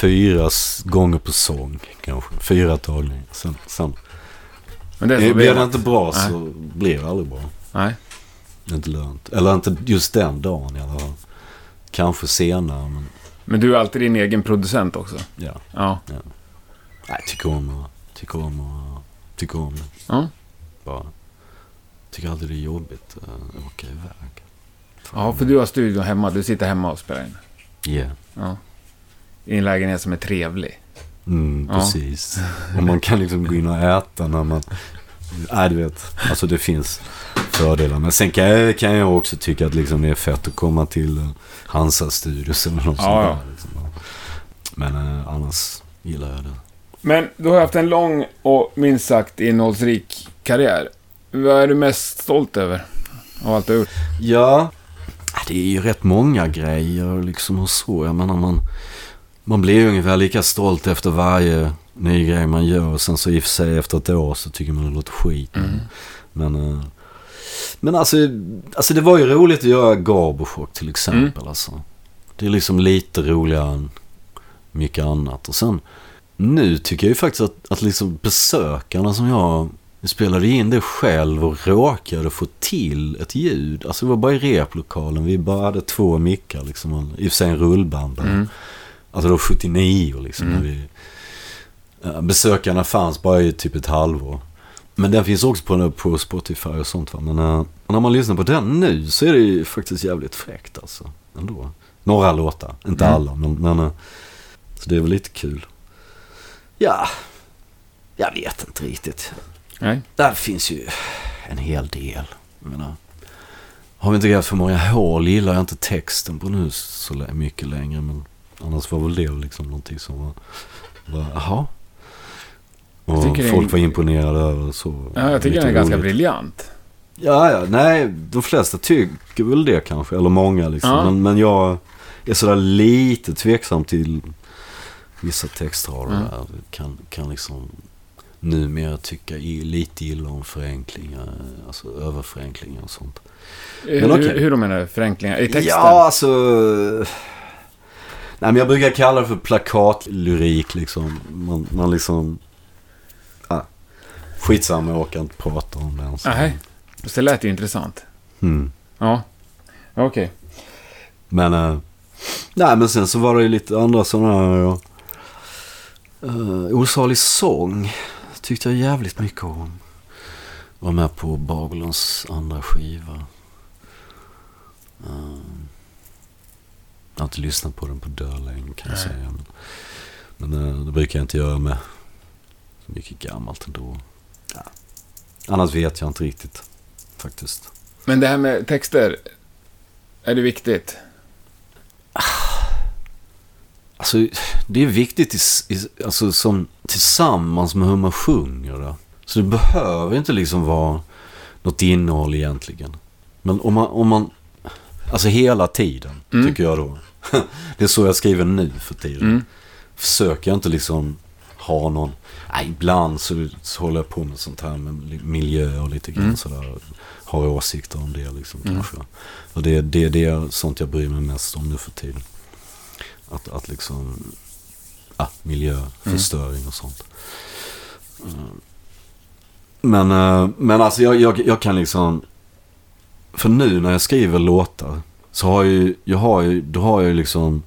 Fyra gånger på sång kanske. Fyra tagningar. Sen, sen. Men det Eh, blir det det inte bra Nej. så blir det aldrig bra. Nej. Inte lönt. Eller inte just den dagen i alla fall. Kanske senare men Men du är alltid din egen producent också. ja. Ja. Nej, tycker om och, tycker om och, tycker om det. Ja. Bara. Tycker alltid det är jobbigt eh, att åka iväg. Ja, för du har studion hemma. Du sitter hemma och spelar in. Yeah. Ja. I en lägenhet som är trevlig. Mm, Ja. precis. Och man kan liksom gå in och äta när man... Nej, du vet. Alltså det finns fördelar. Men sen kan jag, kan jag också tycka att liksom det är fett att komma till Hansa Studios eller något Ja, sånt ja. där. Liksom. Men eh, annars gillar jag det. Men du har haft en lång och minst sagt innehållsrik karriär. Vad är du mest stolt över? Av allt du har gjort? Ja, det är ju rätt många grejer liksom och så. Jag menar man, man blir ju ungefär lika stolt efter varje ny grej man gör. Och sen så i och för sig efter ett år så tycker man det låter skit. Mm. Men, eh, men alltså, alltså det var ju roligt att göra Garbochock till exempel. Alltså. Det är liksom lite roligare än mycket annat. Och sen nu tycker jag ju faktiskt att, att liksom besökarna som jag spelade in det själv och råkade få till ett ljud. Alltså det var bara i replokalen. Vi bara hade två mickar liksom. I och för sig en rullband. där. Mm. Alltså var 79 liksom. Mm. Vi, besökarna fanns bara i typ ett halvår. Men den finns också på, på Spotify och sånt va. Men eh, när man lyssnar på den nu så är det ju faktiskt jävligt fräckt alltså. Ändå. Några låtar, inte Mm. alla. Men, men eh, så det är väl lite kul. Ja, jag vet inte riktigt. Nej. Där finns ju en hel del. Jag menar, har vi inte grävt för många hål gillar jag inte texten på nu så mycket längre. Men annars var väl det liksom någonting som var, var jaha. Och folk var imponerade över så. Ja, jag tycker den är ganska roligt. briljant. Ja, ja, nej, de flesta tycker väl det kanske. Eller många liksom. Ja. Men, men jag är sådär lite tveksam till vissa textrader Mm. där. Kan, kan liksom numera tycka i, lite illa om förenklingar. Alltså överförenklingar och sånt. hur, Men okej. hur då menar du? Förenklingar? I texten? Ja, alltså... Nej, men jag brukar kalla det för plakatlyrik liksom. Man, man liksom... Ah, skitsamma, jag orkar inte prata om det ens. Nej. Det lät ju intressant. Mm. Ja. Okej. Men, eh, nej men sen så var det ju lite andra sådana här, uh, Osalig sång tyckte jag jävligt mycket om. Var med på Babylons andra skiva. Eh, jag har inte lyssnat på den på dörrlänge kan jag säga. Men, men eh, det brukar jag inte göra med så mycket gammalt ändå. Ja. Annars vet jag inte riktigt faktiskt. Men det här med texter. Är det viktigt? Alltså, det är viktigt i, i, alltså, som, tillsammans med hur man sjunger det. Så det behöver inte liksom vara något innehåll egentligen. Men om man, om man alltså hela tiden, Mm. tycker jag då. det är så jag skriver nu för tiden. Mm. Försöker jag inte liksom ha någon, nej, ibland så, så håller jag på med sånt här med miljö och lite grann Mm. sådär. Har åsikter om det liksom Mm. kanske. Och det, det, det är sånt jag bryr mig mest om nu för tiden. Att, att liksom, ja, miljöförstöring och sånt. Mm. Men, eh, men alltså jag, jag, jag kan liksom, för nu när jag skriver låtar så har jag ju, jag har ju, då har jag ju liksom,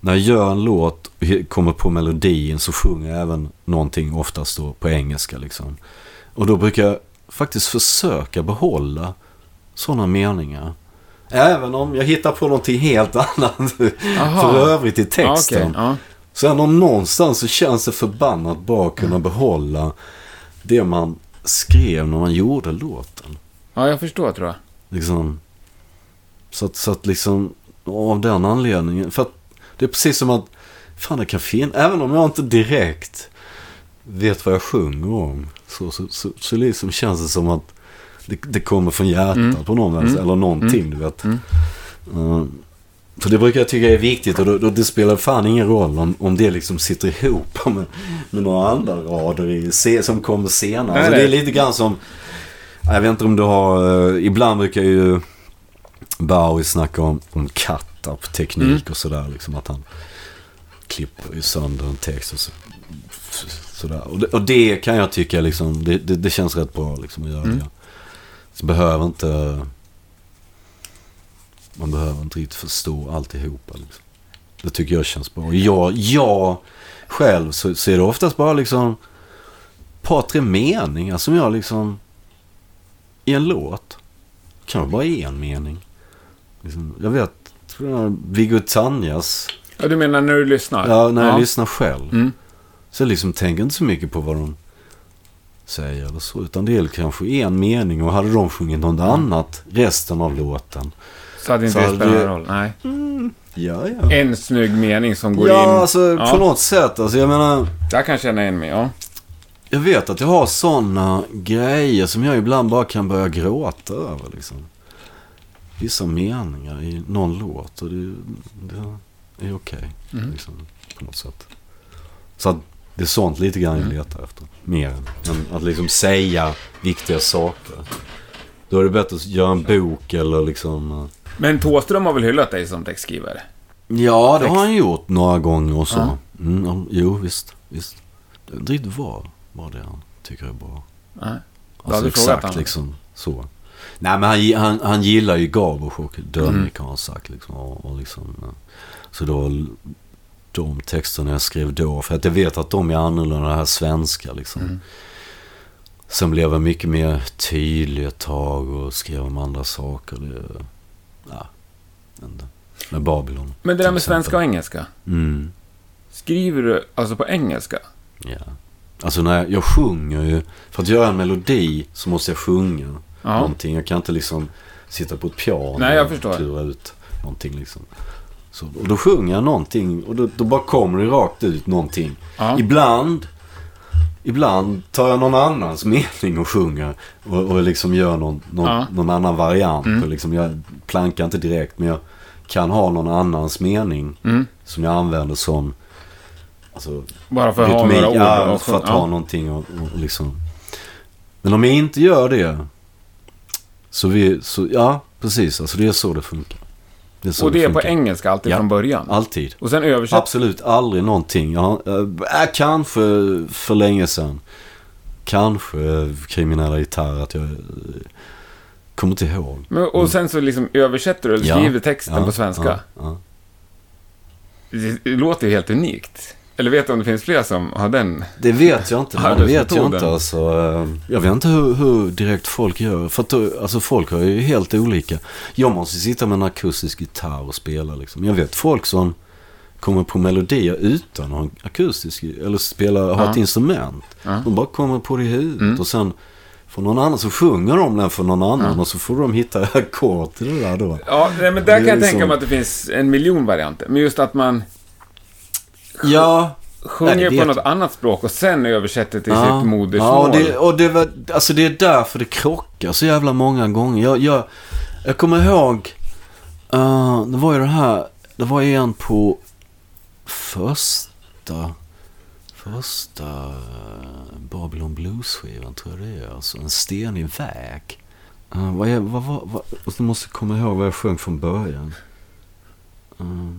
när jag gör en låt och kommer på melodin så sjunger jag även någonting oftast då på engelska liksom. Och då brukar jag faktiskt försöka behålla sådana meningar. Även om jag hittar på någonting helt annat Aha. för övrigt i texten. okej. Ja. Sen om någonstans så känns det förbannat bra att kunna behålla det man skrev när man gjorde låten. ja, jag förstår tror jag. Liksom, Så att, så att liksom, av den anledningen. För att det är precis som att, fan det kan finnas, även om jag inte direkt vet vad jag sjunger om. Så, så, så, så liksom känns det som att det, det kommer från hjärtat Mm. på någon Mm. eller någonting Mm. du vet. Uh, för det brukar jag tycka är viktigt och då, då det spelar fan ingen roll om, om det liksom sitter ihop med, med några andra rader i, som kommer senare. Nej, alltså, det är lite grann som, jag vet inte om du har, eh, ibland brukar ju Bowie snacka om, om cut-up-teknik Mm. och sådär. Liksom att han klipper ju sönder en text och så, sådär. Och det, och det kan jag tycka liksom, det, det, det känns rätt bra liksom att göra Mm. det. Så behöver inte, man behöver inte riktigt förstå alltihopa. Liksom. Det tycker jag känns bra. Och jag, jag själv så, så är det oftast bara liksom ett par, tre meningar som jag liksom i en låt. Kanske bara en mening. Liksom, jag vet, tror jag, Viggo Tanjas, Ja, du menar när du lyssnar? ja, när jag lyssnar själv. Mm. Så jag liksom tänker inte så mycket på vad de säger eller så. Utan det är kanske en mening och hade de sjungit något annat resten av låten. Så hade inte det spelat det- någon roll? Nej. Ja, ja. En snygg mening som går Ja, in. alltså Ja. på något sätt. Alltså jag menar, Jag kan känna igen mig, ja. Jag vet att jag har sådana grejer som jag ibland bara kan börja gråta över liksom. Vissa meningar i någon låt och det, det är okej. Mm. liksom, på något sätt. Så att det är sånt lite grann jag Mm. letar efter. Mer än att liksom säga viktiga saker. Då är det bättre att göra en bok eller liksom... eh, Men Thåström har väl hyllat dig som textskrivare? Ja, det har han gjort några gånger och så. Mm, jo, visst. visst. Det är inte riktigt vad, vad det är han tycker är bra. Nej. Alltså hade exakt han. liksom så. Nej men han, han, han gillar ju Garbage och Dönvik Mm. har han sagt liksom. Och, och liksom så då de texterna jag skrev då. För att jag vet att de är annorlunda det här svenska liksom. Mm. Sen blev jag mycket mer tydlig ett tag och skrev om andra saker. Det, ja, inte. Med Babylon. Men det där med svenska och exempel. engelska. Mm. Skriver du alltså på engelska? Ja. Alltså när jag, jag sjunger ju. För att göra en melodi så måste jag sjunga Ja. någonting. Jag kan inte liksom sitta på ett piano Nej, jag och klura ut någonting liksom. Så, och då sjunger jag någonting och då, då bara kommer det rakt ut någonting. ja. Ibland, ibland tar jag någon annans mening och sjunger. Och, och liksom gör någon, någon, Ja. någon annan variant. Mm. Och liksom jag plankar inte direkt men jag kan ha någon annans mening Mm. som jag använder som alltså, Bara för att ha några ord. ja, för att ja. ha någonting och, och liksom. Men om jag inte gör det. Så vi, så ja precis. Alltså det är så det funkar. Det är så Och det är på engelska alltid Ja. från början? Alltid. Och sen översätt... Absolut aldrig någonting. Jag, har- äh, kanske för länge sedan. Kanske kriminella gitarr att jag äh, kommer inte ihåg. Men, och sen så liksom översätter du eller Ja. skriver texten Ja, på svenska. Ja, ja. Det, det låter ju helt unikt. Eller vet du om det finns fler som har den? Det vet jag inte. Det vet jag inte alltså. eh, Jag vet inte hur, hur direkt folk gör. För att då- alltså folk har ju helt olika. Jag måste sitta med en akustisk gitarr och spela liksom. Jag vet folk som kommer på melodier utan att ha en akustisk, eller spela, ha Ja. ett instrument. Ja. De bara kommer på det i huvudet Mm. och sen får någon annan så sjunger de den för någon annan Ja. och så får de hitta ackord till det där då. Ja, men där är kan jag liksom- tänka mig att det finns en miljon varianter. Men just att man Ja, sjunger på något jag. annat språk och sen översätter till Ja, sitt modersmål. Ja, och det, och det, var, alltså det är därför det krockar så jävla många gånger. Jag, jag, jag kommer ihåg, eh, det var ju det här, det var en på första, första eh, Babylon Blues-skivan tror jag det är. Alltså en stenig väg. Uh, vad, är, vad, vad, vad, och du måste komma ihåg vad jag sjöng från början. Uh,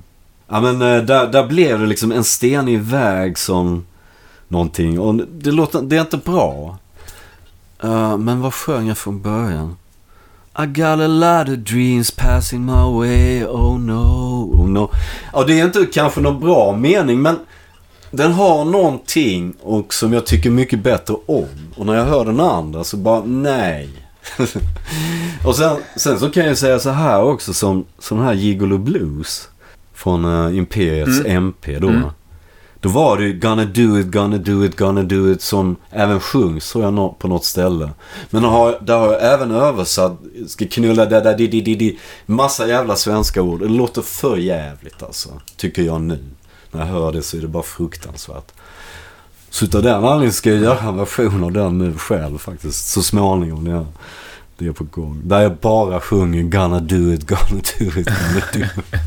ja men eh, där, där blev det liksom en stenig väg som någonting. Och det, låter, det är inte bra. Uh, men vad sjöng jag från början? I got a lot of dreams passing my way, oh no, oh no. Ja, det är inte kanske någon bra mening, men den har någonting och som jag tycker mycket bättre om. Och när jag hör den andra så bara, nej. och sen, sen så kan jag säga så här också som, som den här Gigolo Blues från uh, Imperiets Mm. MP då. Mm. Då var det ju Gonna do it, gonna do it, gonna do it som även sjungs tror jag på något ställe. Men har, där har jag även översatt, ska knulla där, där, di, di, di, di. Massa jävla svenska ord. Det låter för jävligt alltså. Tycker jag nu. När jag hör det så är det bara fruktansvärt. Så utav den anledningen ska jag göra en version av den nu själv faktiskt. Så småningom när det är på gång. Där jag bara sjunger Gonna do it, gonna do it, gonna do it.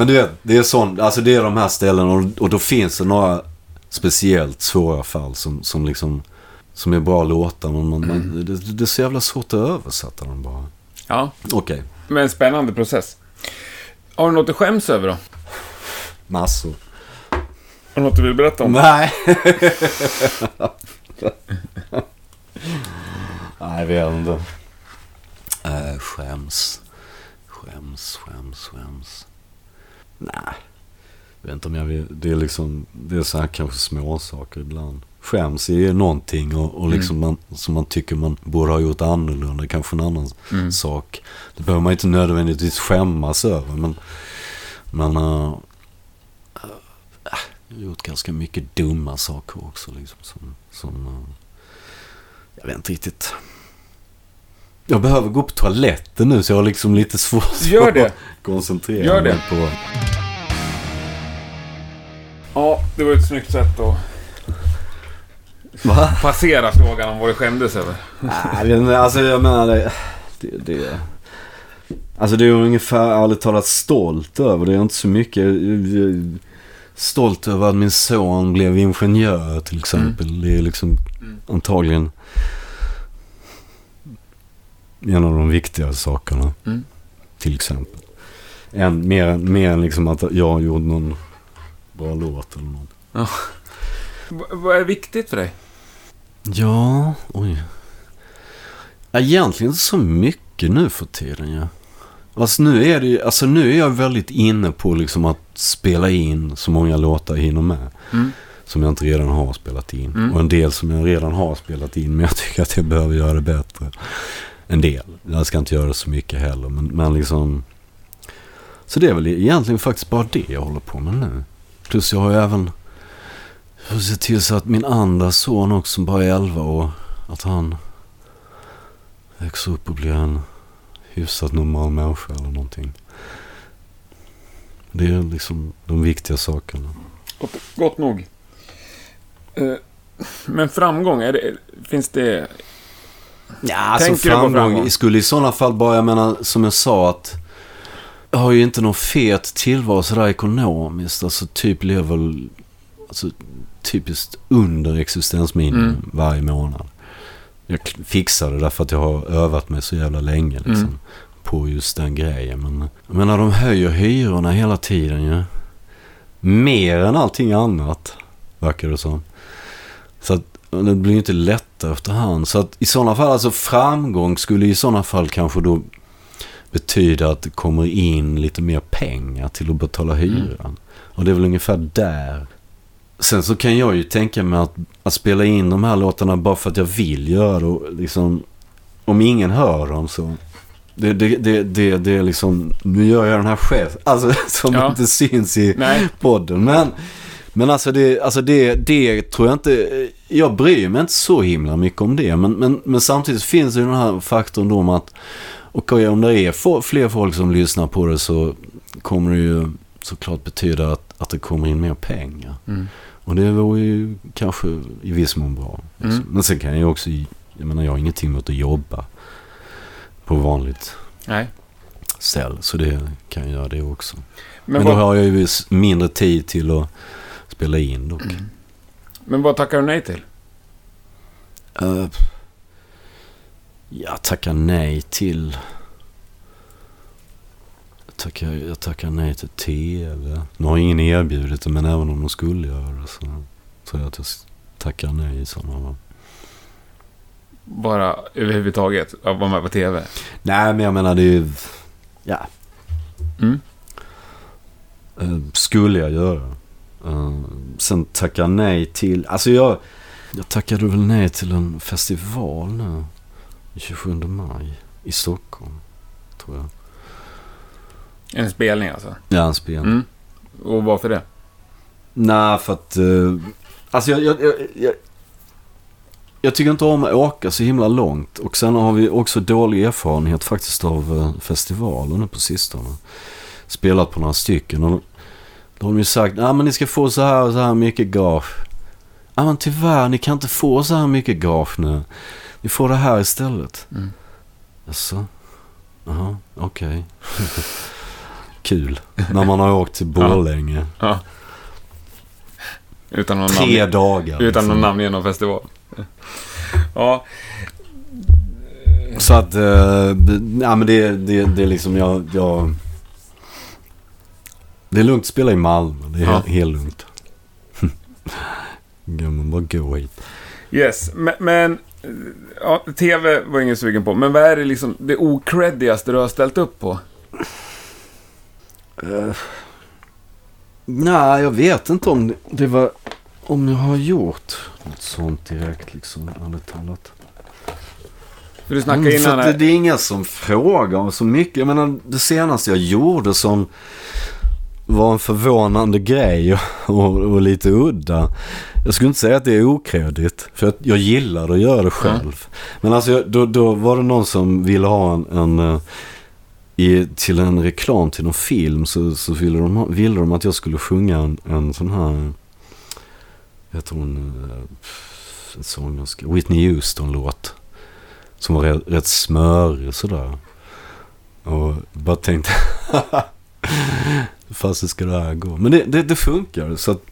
Men du vet, det är sånt, alltså det är de här ställena och, och då finns det några speciellt svåra fall som, som liksom, som är bra låtar. Men man, man, det, det är så jävla svårt att översätta dem bara. Ja, Okej, men en spännande process. Har du något att skäms över då? massor. Har du något du vill berätta om? Nej. Nej, jag vet inte. Äh, skäms. Skäms, skäms, skäms. Nej. Jag vet inte om jag vill. Det är liksom, det är så här kanske små saker ibland. Skäms är någonting och, och liksom man, som man tycker man borde ha gjort annorlunda. Kanske en annan Mm. sak. Det behöver man inte nödvändigtvis skämmas över. Men, men jag har gjort ganska mycket dumma saker också. Liksom, som, som, äh, jag vet inte riktigt. Jag behöver gå på toaletten nu så jag har liksom lite svårt Gör det. att koncentrera Gör mig det. på... Ja, det var ett snyggt sätt att Va? passera frågan om vad du skämdes över. Nej, alltså jag menar det, det, det Alltså det är ungefär ärligt talat stolt över. Det är inte så mycket. Stolt över att min son blev ingenjör till exempel. Det är liksom Mm. antagligen en av de viktigare sakerna. Mm. Till exempel. En, mer, än- mer än liksom att jag gjorde någon bra låt eller något. V- vad är viktigt för dig? Ja, oj. Egentligen inte så mycket nu för tiden ja. Alltså nu är det alltså nu är jag väldigt inne på liksom att spela in så många låtar jag hinner med. Mm. Som jag inte redan har spelat in. Mm. Och en del som jag redan har spelat in men jag tycker att jag behöver göra det bättre. En del. Jag ska inte göra det så mycket heller men, men liksom. Så det är väl egentligen faktiskt bara det jag håller på med nu. Plus jag har ju även jag får se till så att min andra son också som bara är 11 år. Att han växer upp och blir en hyfsat normal människa eller någonting. Det är liksom de viktiga sakerna. Gott, gott nog. Eh, men framgång, är det, finns det... Ja, alltså framgång framgång? skulle i sådana fall bara, jag menar som jag sa att jag har ju inte någon fet tillvaro sådär ekonomiskt. Alltså typ lever alltså, typiskt under existensminimum Mm. varje månad. Jag fixar det därför att jag har övat mig så jävla länge liksom, Mm. på just den grejen. Men jag menar de höjer hyrorna hela tiden ju. Mer än allting annat, verkar det som. Så att det blir ju inte lättare efterhand. Så att i sådana fall, alltså framgång skulle i sådana fall kanske då betyda att det kommer in lite mer pengar till att betala hyran. Och det är väl ungefär där. Sen så kan jag ju tänka mig att, att spela in de här låtarna bara för att jag vill göra det. Och liksom, om ingen hör dem så... Det, det, det, det, det är liksom, nu gör jag den här själv. Alltså som Ja. inte syns i Nej. podden. Men, men alltså, det, alltså det, det tror jag inte, jag bryr mig inte så himla mycket om det. Men, men, men samtidigt finns det ju den här faktorn då om att, okej om det är fler folk som lyssnar på det så kommer det ju såklart betyda att, att det kommer in mer pengar. Mm. Och det vore ju kanske i viss mån bra. Mm. Men sen kan jag ju också, jag menar jag har ingenting emot att jobba på vanligt Nej. ställ. Så det kan jag göra det också. Men, Men, då vad, har jag ju mindre tid till att spela in dock. men vad tackar du nej till? Uh, jag tackar nej till... Jag tackar, jag tackar nej till TV. Nu har ingen erbjudit det, men även om de skulle göra så tror jag att jag tackar nej i sådana fall. Bara överhuvudtaget, att vara med på TV? Nej, men jag menar det är ju... Ja, Mm. eh, skulle jag göra. Uh, sen tackar nej till... Alltså jag... Jag tackade väl nej till en festival nu. 27 maj i Stockholm, tror jag. En spelning alltså? Ja, en spelning. Mm. Och varför det? Nej, för att... Uh, alltså jag, jag, jag, jag, jag tycker inte om att åka så himla långt. Och sen har vi också dålig erfarenhet faktiskt av uh, festivaler nu på sistone. Spelat på några stycken. Och då har de ju sagt, ja men ni ska få så här och så här mycket gage. Ja men tyvärr, ni kan inte få så här mycket gage nu. Ni får det här istället. Mm. Jaså? Jaha, okej. Kul. När man har åkt till Borlänge. Ja. Utan någon Tre namn, dagar. utan liksom. någon namngiven festival. Ja, Så att, eh, ja men det, det, det är liksom jag, jag... Det är lugnt att spela i Malmö. Det är Ja. helt, lugnt. Man bara gå hit. yes. Men, men ja, TV var ingen sugen på. Men vad är det liksom det ocreddigaste du har ställt upp på? Uh, nej, jag vet inte om det, det var... Om jag har gjort något sånt direkt liksom, ärligt talat. För du snackade Mm, innan att det, det är inga som frågar så mycket. Jag menar, det senaste jag gjorde som var en förvånande grej och, och lite udda. Jag skulle inte säga att det är okreddigt. För att jag gillar att göra det själv. Men alltså, jag- då, då var det någon som ville ha en... en eh, i, till en reklam till någon film så, så ville, de, ville de att jag skulle sjunga en, en sån här... Jag heter hon... eh, En sångerska. Whitney Houston-låt. Som var rätt, rätt smörig sådär. Och bara tänkte... Hur fasen ska det här gå? Men det, det, det funkar. Så att,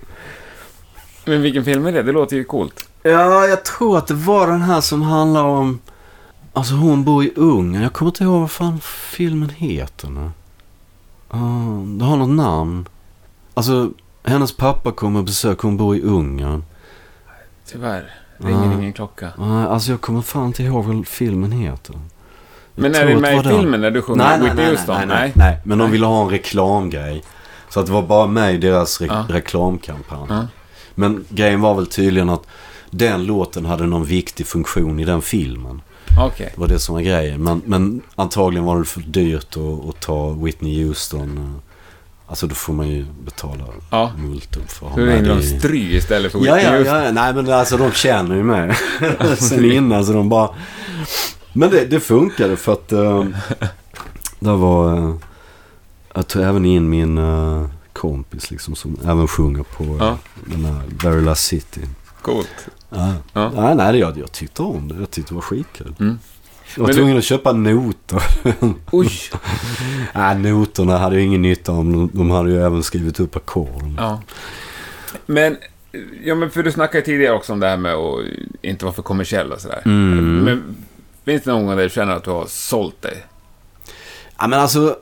Men vilken film är det? Det låter ju coolt. ja, jag tror att det var den här som handlar om... Alltså hon bor i Ungern. Jag kommer inte ihåg vad fan filmen heter nu. Uh, det har något namn. Alltså, hennes pappa kommer och besöker. Hon bor i Ungern. Tyvärr. Ringer Ja. ingen klocka. Uh, alltså jag kommer fan inte ihåg vad filmen heter. Men är det med i filmen när du sjunger Nej, nej, Whitney nej, Houston? nej, nej, nej. Men de Nej. ville ha en reklamgrej. Så att det var bara med i deras re- Ja. reklamkampanj. Ja. Men grejen var väl tydligen att den låten hade någon viktig funktion i den filmen. Okej. Det var det som var grejen. Men, men antagligen var det för dyrt att, att ta Whitney Houston. eh, Alltså då får man ju betala Ja. multum för att ha Så med det de i- Stry istället för Ja, Whitney ja, Houston? ja. Nej, men alltså de känner ju mig sen innan så de bara... Men det, det funkade för att uh, det var... Uh, jag tog även in min eh, kompis liksom som även sjunger på uh, Ja. den här Very Last City. Coolt. Ja. Ja. Nej, nej, jag, jag tyckte om det. Jag tyckte det var skitkul. Mm. Jag var tvungen att köpa noter. Oj! nej, noterna hade jag ingen nytta om. De, de hade ju även skrivit upp ackorden. Ja. Men, ja men för du snackade tidigare också om det här med att inte vara för kommersiell och sådär. Mm. Men finns det någon gång där du känner att du har sålt dig? Ja, men alltså,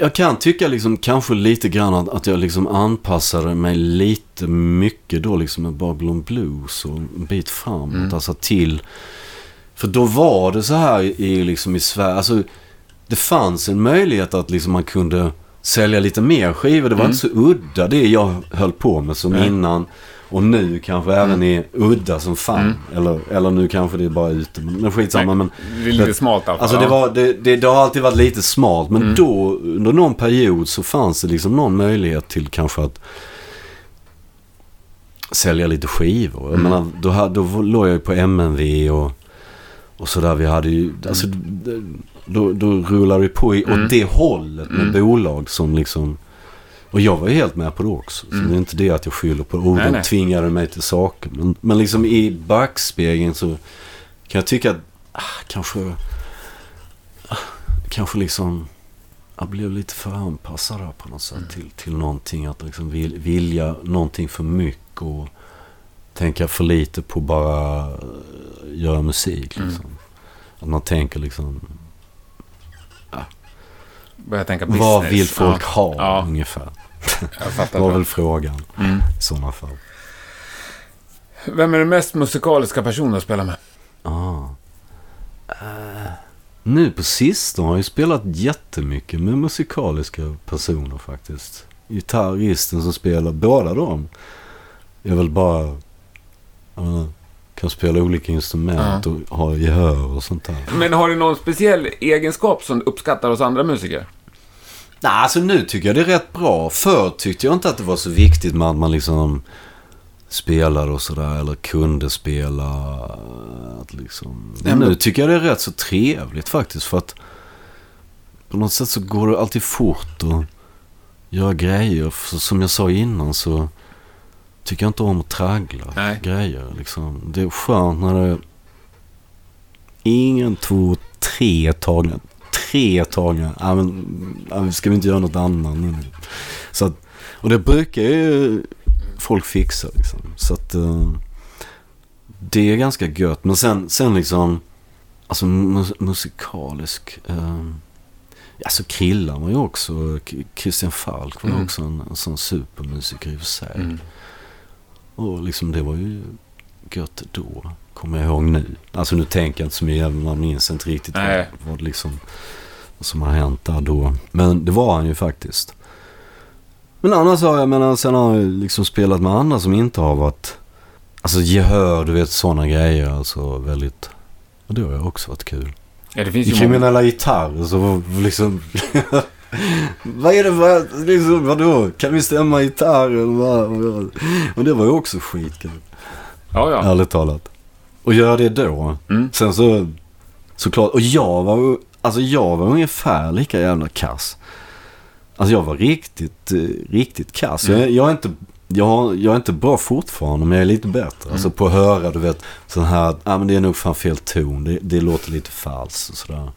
jag- kan tycka liksom kanske lite grann att, att jag liksom anpassade mig lite mycket då liksom med Babylon Blues och en bit framåt. Mm. Alltså till, för då var det så här i, liksom i Sverige, alltså det fanns en möjlighet att liksom man kunde sälja lite mer skivor. Det var Mm. inte så udda det jag höll på med som Nej. innan. Och nu kanske även är udda som fan. Mm. Eller, eller nu kanske det är bara ute. Men, skitsamma. Men, Det är lite smalt. Alltså det, ja. var, det, det, det har alltid varit lite smalt. Men Mm. då, under någon period så fanns det liksom någon möjlighet till kanske att sälja lite skivor. Jag Mm. menar, då, då låg jag ju på MNV och, och sådär. Vi hade ju, alltså, d- då, då rullade det på i, Mm. åt det hållet med Mm. bolag som liksom... Och jag var ju helt med på det också. Så Mm. det är inte det att jag skyller på oh, Nej, nej. tvingade mig till saker. Men, men liksom i backspegeln så kan jag tycka att ah, kanske... Ah, kanske liksom... Jag blev lite för anpassad där på något sätt Mm. till, till någonting. Att liksom vil, vilja någonting för mycket och tänka för lite på bara eh, göra musik. Mm. Liksom. Att man tänker liksom, Börjar tänka business. vad vill folk ha Ja. ungefär? Jag. Det var väl frågan Mm. i sådana fall. Vem är den mest musikaliska personen att spela med? Ah. Eh, nu på sistone har jag spelat jättemycket med musikaliska personer faktiskt. Gitarristen som spelar, båda de är väl bara... eh, kan spela olika instrument och ha gehör och sånt där. Men har du någon speciell egenskap som du uppskattar hos andra musiker? Nej, alltså nu tycker jag det är rätt bra. Förr tyckte jag inte att det var så viktigt med att man liksom spelade och sådär. Eller kunde spela. Att liksom. Men nu tycker jag det är rätt så trevligt faktiskt. För att på något sätt så går det alltid fort att göra grejer. För som jag sa innan så tycker jag inte om att traggla Nej. grejer. Liksom. Det är skönt när det är ingen, två, tre tagningar. Tre tagningar. Ja, men, ska vi inte göra något annat nu? Så att, och det brukar ju folk fixa liksom. Så att eh, det är ganska gött. Men sen, sen liksom, alltså mus musikalisk. Eh, alltså Krillan var ju också, Christian Falk var Mm. också en, en sån supermusiker i och för sig. Mm. Och liksom det var ju gött då. Kommer jag ihåg nu. Alltså nu tänker jag inte så mycket. Man minns inte riktigt vad, vad, liksom, vad som har hänt där då. Men det var han ju faktiskt. Men annars har jag, menar, sen har jag liksom spelat med andra som inte har varit... Alltså gehör, du vet sådana grejer. Alltså väldigt... Och det har också varit kul. Ja, det finns ju många... kriminella gitarrer så liksom... vad är det för... Liksom, vadå? Kan vi stämma vad- Och det var ju också skitkul. Ja, ja. Ärligt talat. Och göra det då. Mm. Sen så... Såklart. Och jag var Alltså jag var ungefär lika jävla kass. Alltså jag var riktigt, eh, riktigt kass. Mm. Jag, jag är inte... Jag, jag är inte bra fortfarande men jag är lite bättre. Mm. Alltså på att höra du vet sån här, ja men det är nog fan fel ton. Det, det låter lite falskt och sådär.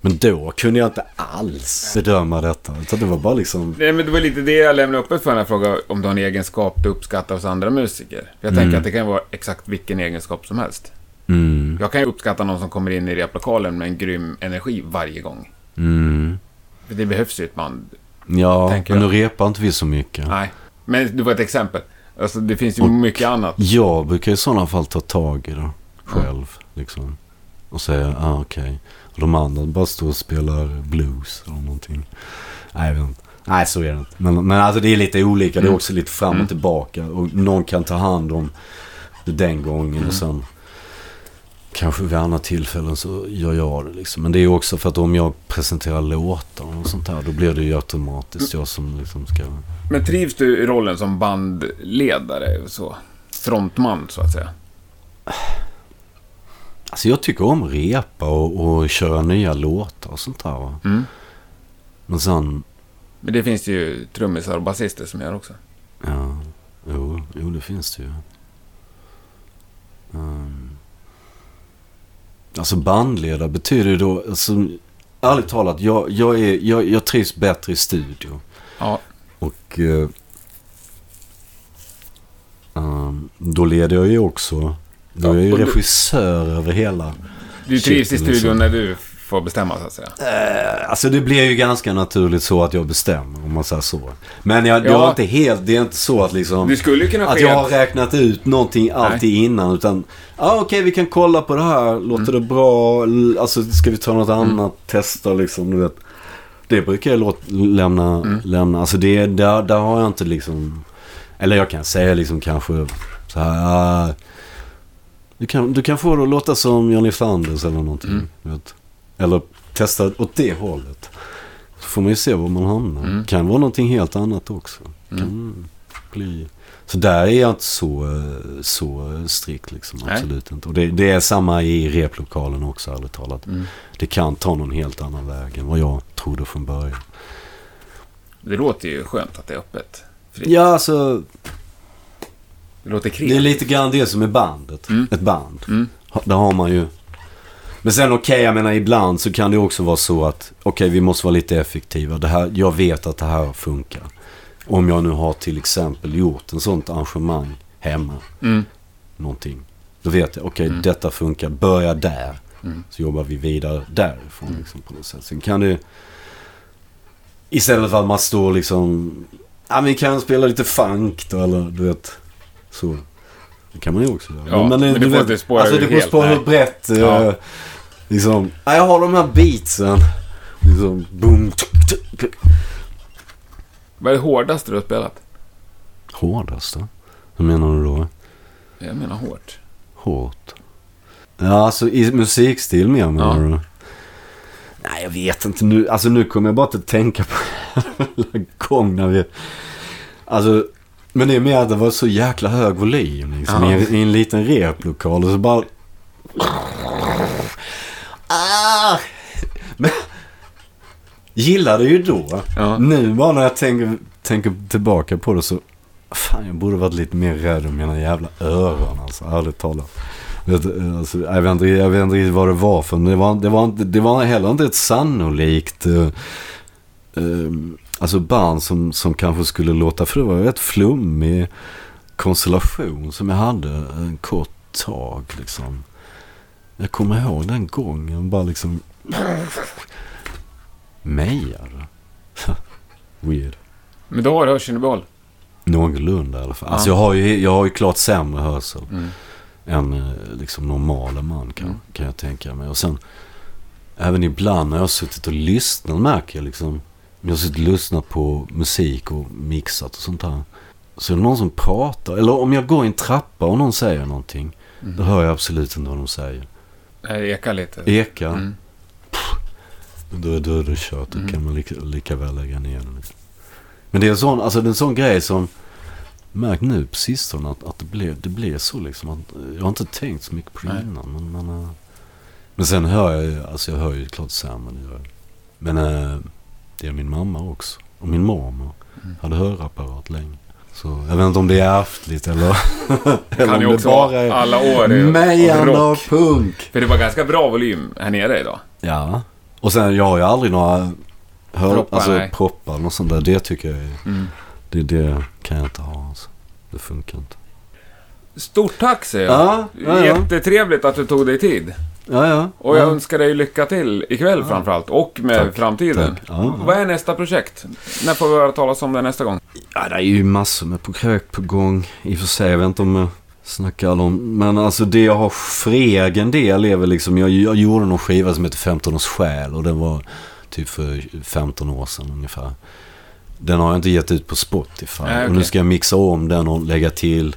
Men då kunde jag inte alls bedöma detta. Utan det var bara liksom, Nej, men det var lite det jag lämnade öppet för när jag frågade om du har en egenskap du uppskattar hos andra musiker. Jag tänker Mm. att det kan vara exakt vilken egenskap som helst. mm, Jag kan ju uppskatta någon som kommer in i replokalen med en grym energi varje gång. mm. För det behövs ju ett band. Ja, men nu repar inte vi så mycket. Nej. Men det var ett exempel. Alltså det finns ju Och- mycket annat. Jag brukar i sådana fall ta tag i det själv. Liksom. Och säga, ah, okej. Och de andra bara står och spelar blues eller någonting. Nej, jag vet inte. Nej, så är det inte. Men, men alltså det är lite olika. Det är Mm. också lite fram Mm. och tillbaka. Och någon kan ta hand om det den gången Mm. och sen kanske vid andra tillfällen så gör jag det liksom. Men det är också för att om jag presenterar låtar och sånt där då blir det ju automatiskt jag som liksom ska... Men trivs du i rollen som bandledare? Så? Frontman, så att säga. Alltså jag tycker om repa och, och köra nya låtar och sånt där. Mm. Men sen, Men det finns ju trummisar och basister som gör också. ja, jo, jo det finns det ju. Um, alltså bandledare betyder ju då, alltså, ärligt talat, jag, jag, är, jag, jag trivs bättre i studio. Ja. Och eh, ehm, då leder jag ju också, då är jag ju och du- regissör över hela. Du trivs i Shit, studion liksom. när du får bestämma, så att säga. Eh, alltså det blir ju ganska naturligt så att jag bestämmer om man säger så. Men jag, jag Ja. är inte helt, det är inte så att liksom... Det skulle kunna Att jag har räknat ut någonting alltid innan. Utan, ja ah, okej vi kan kolla på det här. Låter det bra? Alltså ska vi ta något annat? Testa liksom, du vet. Det brukar jag låt, lämna, Mm. lämna. Alltså det, där, där har jag inte liksom... Eller jag kan säga liksom kanske så här. ah, du, kan, du kan få det att låta som Johnny Flanders eller någonting. Mm. Vet. Eller testa åt det hållet. Så får man ju se var man hamnar. Mm. Kan vara någonting helt annat också. Mm. Kan bli... Så där är jag inte så, så strikt liksom. Nej. Absolut inte. Och det, det är samma i replokalen också ärligt talat. Mm. Det kan ta någon helt annan väg än vad jag trodde från början. Det låter ju skönt att det är öppet. Fritt. Ja, alltså. Det låter Det är lite grann det som är bandet. Mm. Ett band. Mm. Där har man ju... Men sen okej, jag menar ibland så kan det också vara så att okej, vi måste vara lite effektiva. Det här, jag vet att det här funkar. Om jag nu har till exempel gjort en sånt arrangemang hemma. Mm. Någonting. Då vet jag, okej Mm. detta funkar. Börja där. Mm. Så jobbar vi vidare därifrån Mm. liksom, på något sätt. Sen kan det... Istället för att man står liksom... Ja, men kan spela lite funk då eller du vet. Så. Det kan man ju också göra. Ja, men det du får inte spåra Alltså det helt, spåra hur brett. eh, Ja. Liksom. Ja, jag har de här beatsen. Liksom boom. tuk, tuk, tuk. Vad är det hårdaste du har spelat? Hårdast då? Hur menar du då? Jag menar hårt. Hårt? Ja, alltså i musikstil mer menar Ja. du? Nej, jag vet inte nu. Alltså nu kommer jag bara att tänka på... jävla gång när vi... Alltså, men det är mer att det var så jäkla hög volym liksom, Ja. i, en- i en liten replokal och så bara... Ah! Men, gillade ju då. Ja. Nu bara när jag tänker, tänker tillbaka på det så... Fan, jag borde varit lite mer rädd om mina jävla öron alltså, ärligt talat. Alltså, jag, vet inte, jag vet inte riktigt vad det var för, men det var, det var, inte, det var heller inte ett sannolikt... Uh, alltså band som, som kanske skulle låta, för det var en rätt flummig konstellation som jag hade en kort tag liksom. Jag kommer ihåg den gången bara liksom mejade. Weird. Men har du hörseln i behåll. Någorlunda i alla fall. Alltså Ja. jag har ju, jag har ju klart sämre hörsel Mm. än eh, liksom normala man kan, Mm. kan jag tänka mig. Och sen även ibland när jag har suttit och lyssnat märker jag liksom. Jag har suttit och lyssnat på musik och mixat och sånt här. Så är det någon som pratar. Eller om jag går i en trappa och någon säger någonting. Mm. Då hör jag absolut inte vad de säger. Det ekar lite. Eka. Mm. Då, då är det kört. Då Mm. kan man lika, lika väl lägga ner den. Men det är en sån, alltså det en sån grej som märkt nu på sistone att, att det, blir, det blir så liksom. Att, jag har inte tänkt så mycket på det innan. Men, men, eh, men sen hör jag ju, alltså jag hör ju klart sämre. Jag. Men eh, det är min mamma också. Och min mormor Mm. hade hörapparat länge. Så jag vet inte om det är ärftligt eller, eller Kan om ju det bara vara är alla år i- mejande punk. För det var ganska bra volym här nere idag. Ja. Och sen jag har ju aldrig några hör, Proppar, alltså, nej. proppar något sånt där. Det tycker jag är, Mm. det, det kan jag inte ha alltså. Det funkar inte. Stort tack säger jag. Ja, ja, ja. Jättetrevligt att du tog dig tid. Ja, ja. Och jag ja. önskar dig lycka till ikväll framförallt. Och med Tack, framtiden. tack. Ja, ja. Vad är nästa projekt? När får vi höra talas om det nästa gång? Ja, det är ju massor med projekt på gång. I och för sig, jag vet inte om jag snackar om. Men alltså det jag har för egen del är väl liksom. Jag, jag gjorde någon skiva som heter 15 års själ. Och den var typ för 15 år sedan ungefär. Den har jag inte gett ut på Spotify. Nej, Och nu ska jag mixa om den och lägga till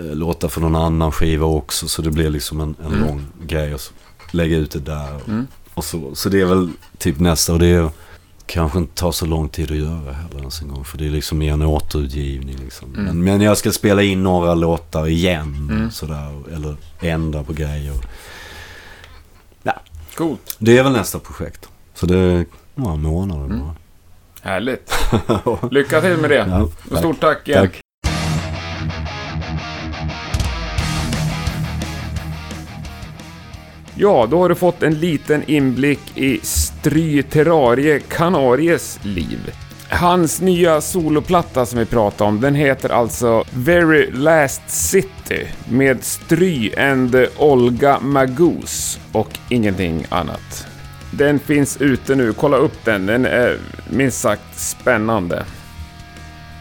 låtar för någon annan skiva också. Så det blir liksom en, en Mm. lång grej. Och så lägga ut det där. Mm. Och så, så det är väl typ nästa. Och det är, kanske inte tar så lång tid att göra heller ens en gång. För det är liksom mer en återutgivning liksom. Mm. Men, men jag ska spela in några låtar igen. Mm. Sådär, eller ändra på grejer. Coolt. Det är väl nästa projekt. Så det är några månader Mm. bara. Härligt. Lycka till med det. Ja, Och stort tack igen. Tack. Ja, då har du fått en liten inblick i Stry Terrarie Canaries liv. Hans nya soloplatta som vi pratade om, den heter alltså Very Last City med Stry and Olga Magoos och ingenting annat. Den finns ute nu, kolla upp den, den är minst sagt spännande.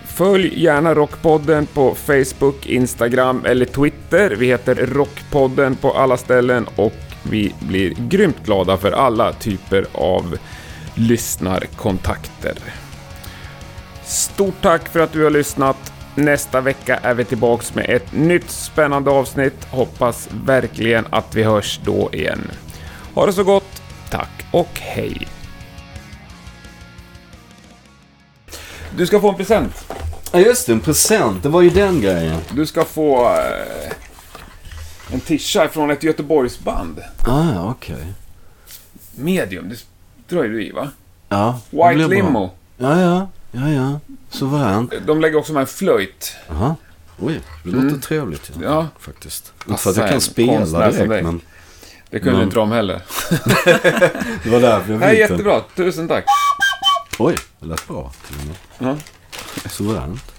Följ gärna Rockpodden på Facebook, Instagram eller Twitter. Vi heter Rockpodden på alla ställen och vi blir grymt glada för alla typer av lyssnarkontakter. Stort tack för att du har lyssnat. Nästa vecka är vi tillbaks med ett nytt spännande avsnitt. Hoppas verkligen att vi hörs då igen. Ha det så gott. Tack och hej. Du ska få en present. Ja just det, en present. Det var ju den grejen. Du ska få eh, en tisha från ett Göteborgsband. Ah, okej. Medium, det dröjer du i va? Ja. White blir bra. Limo. Ja, ja. Ja, ja. Suveränt. De lägger också med en flöjt. Aha. Oj, det Mm. låter trevligt. Ja. Ja, Faktiskt. Inte för att jag kan spela direkt, men det kunde Men- inte de heller. det var därför jag Nej, fick den. jättebra. Tusen tack. Oj, det lät bra till och med. Ja. Suveränt.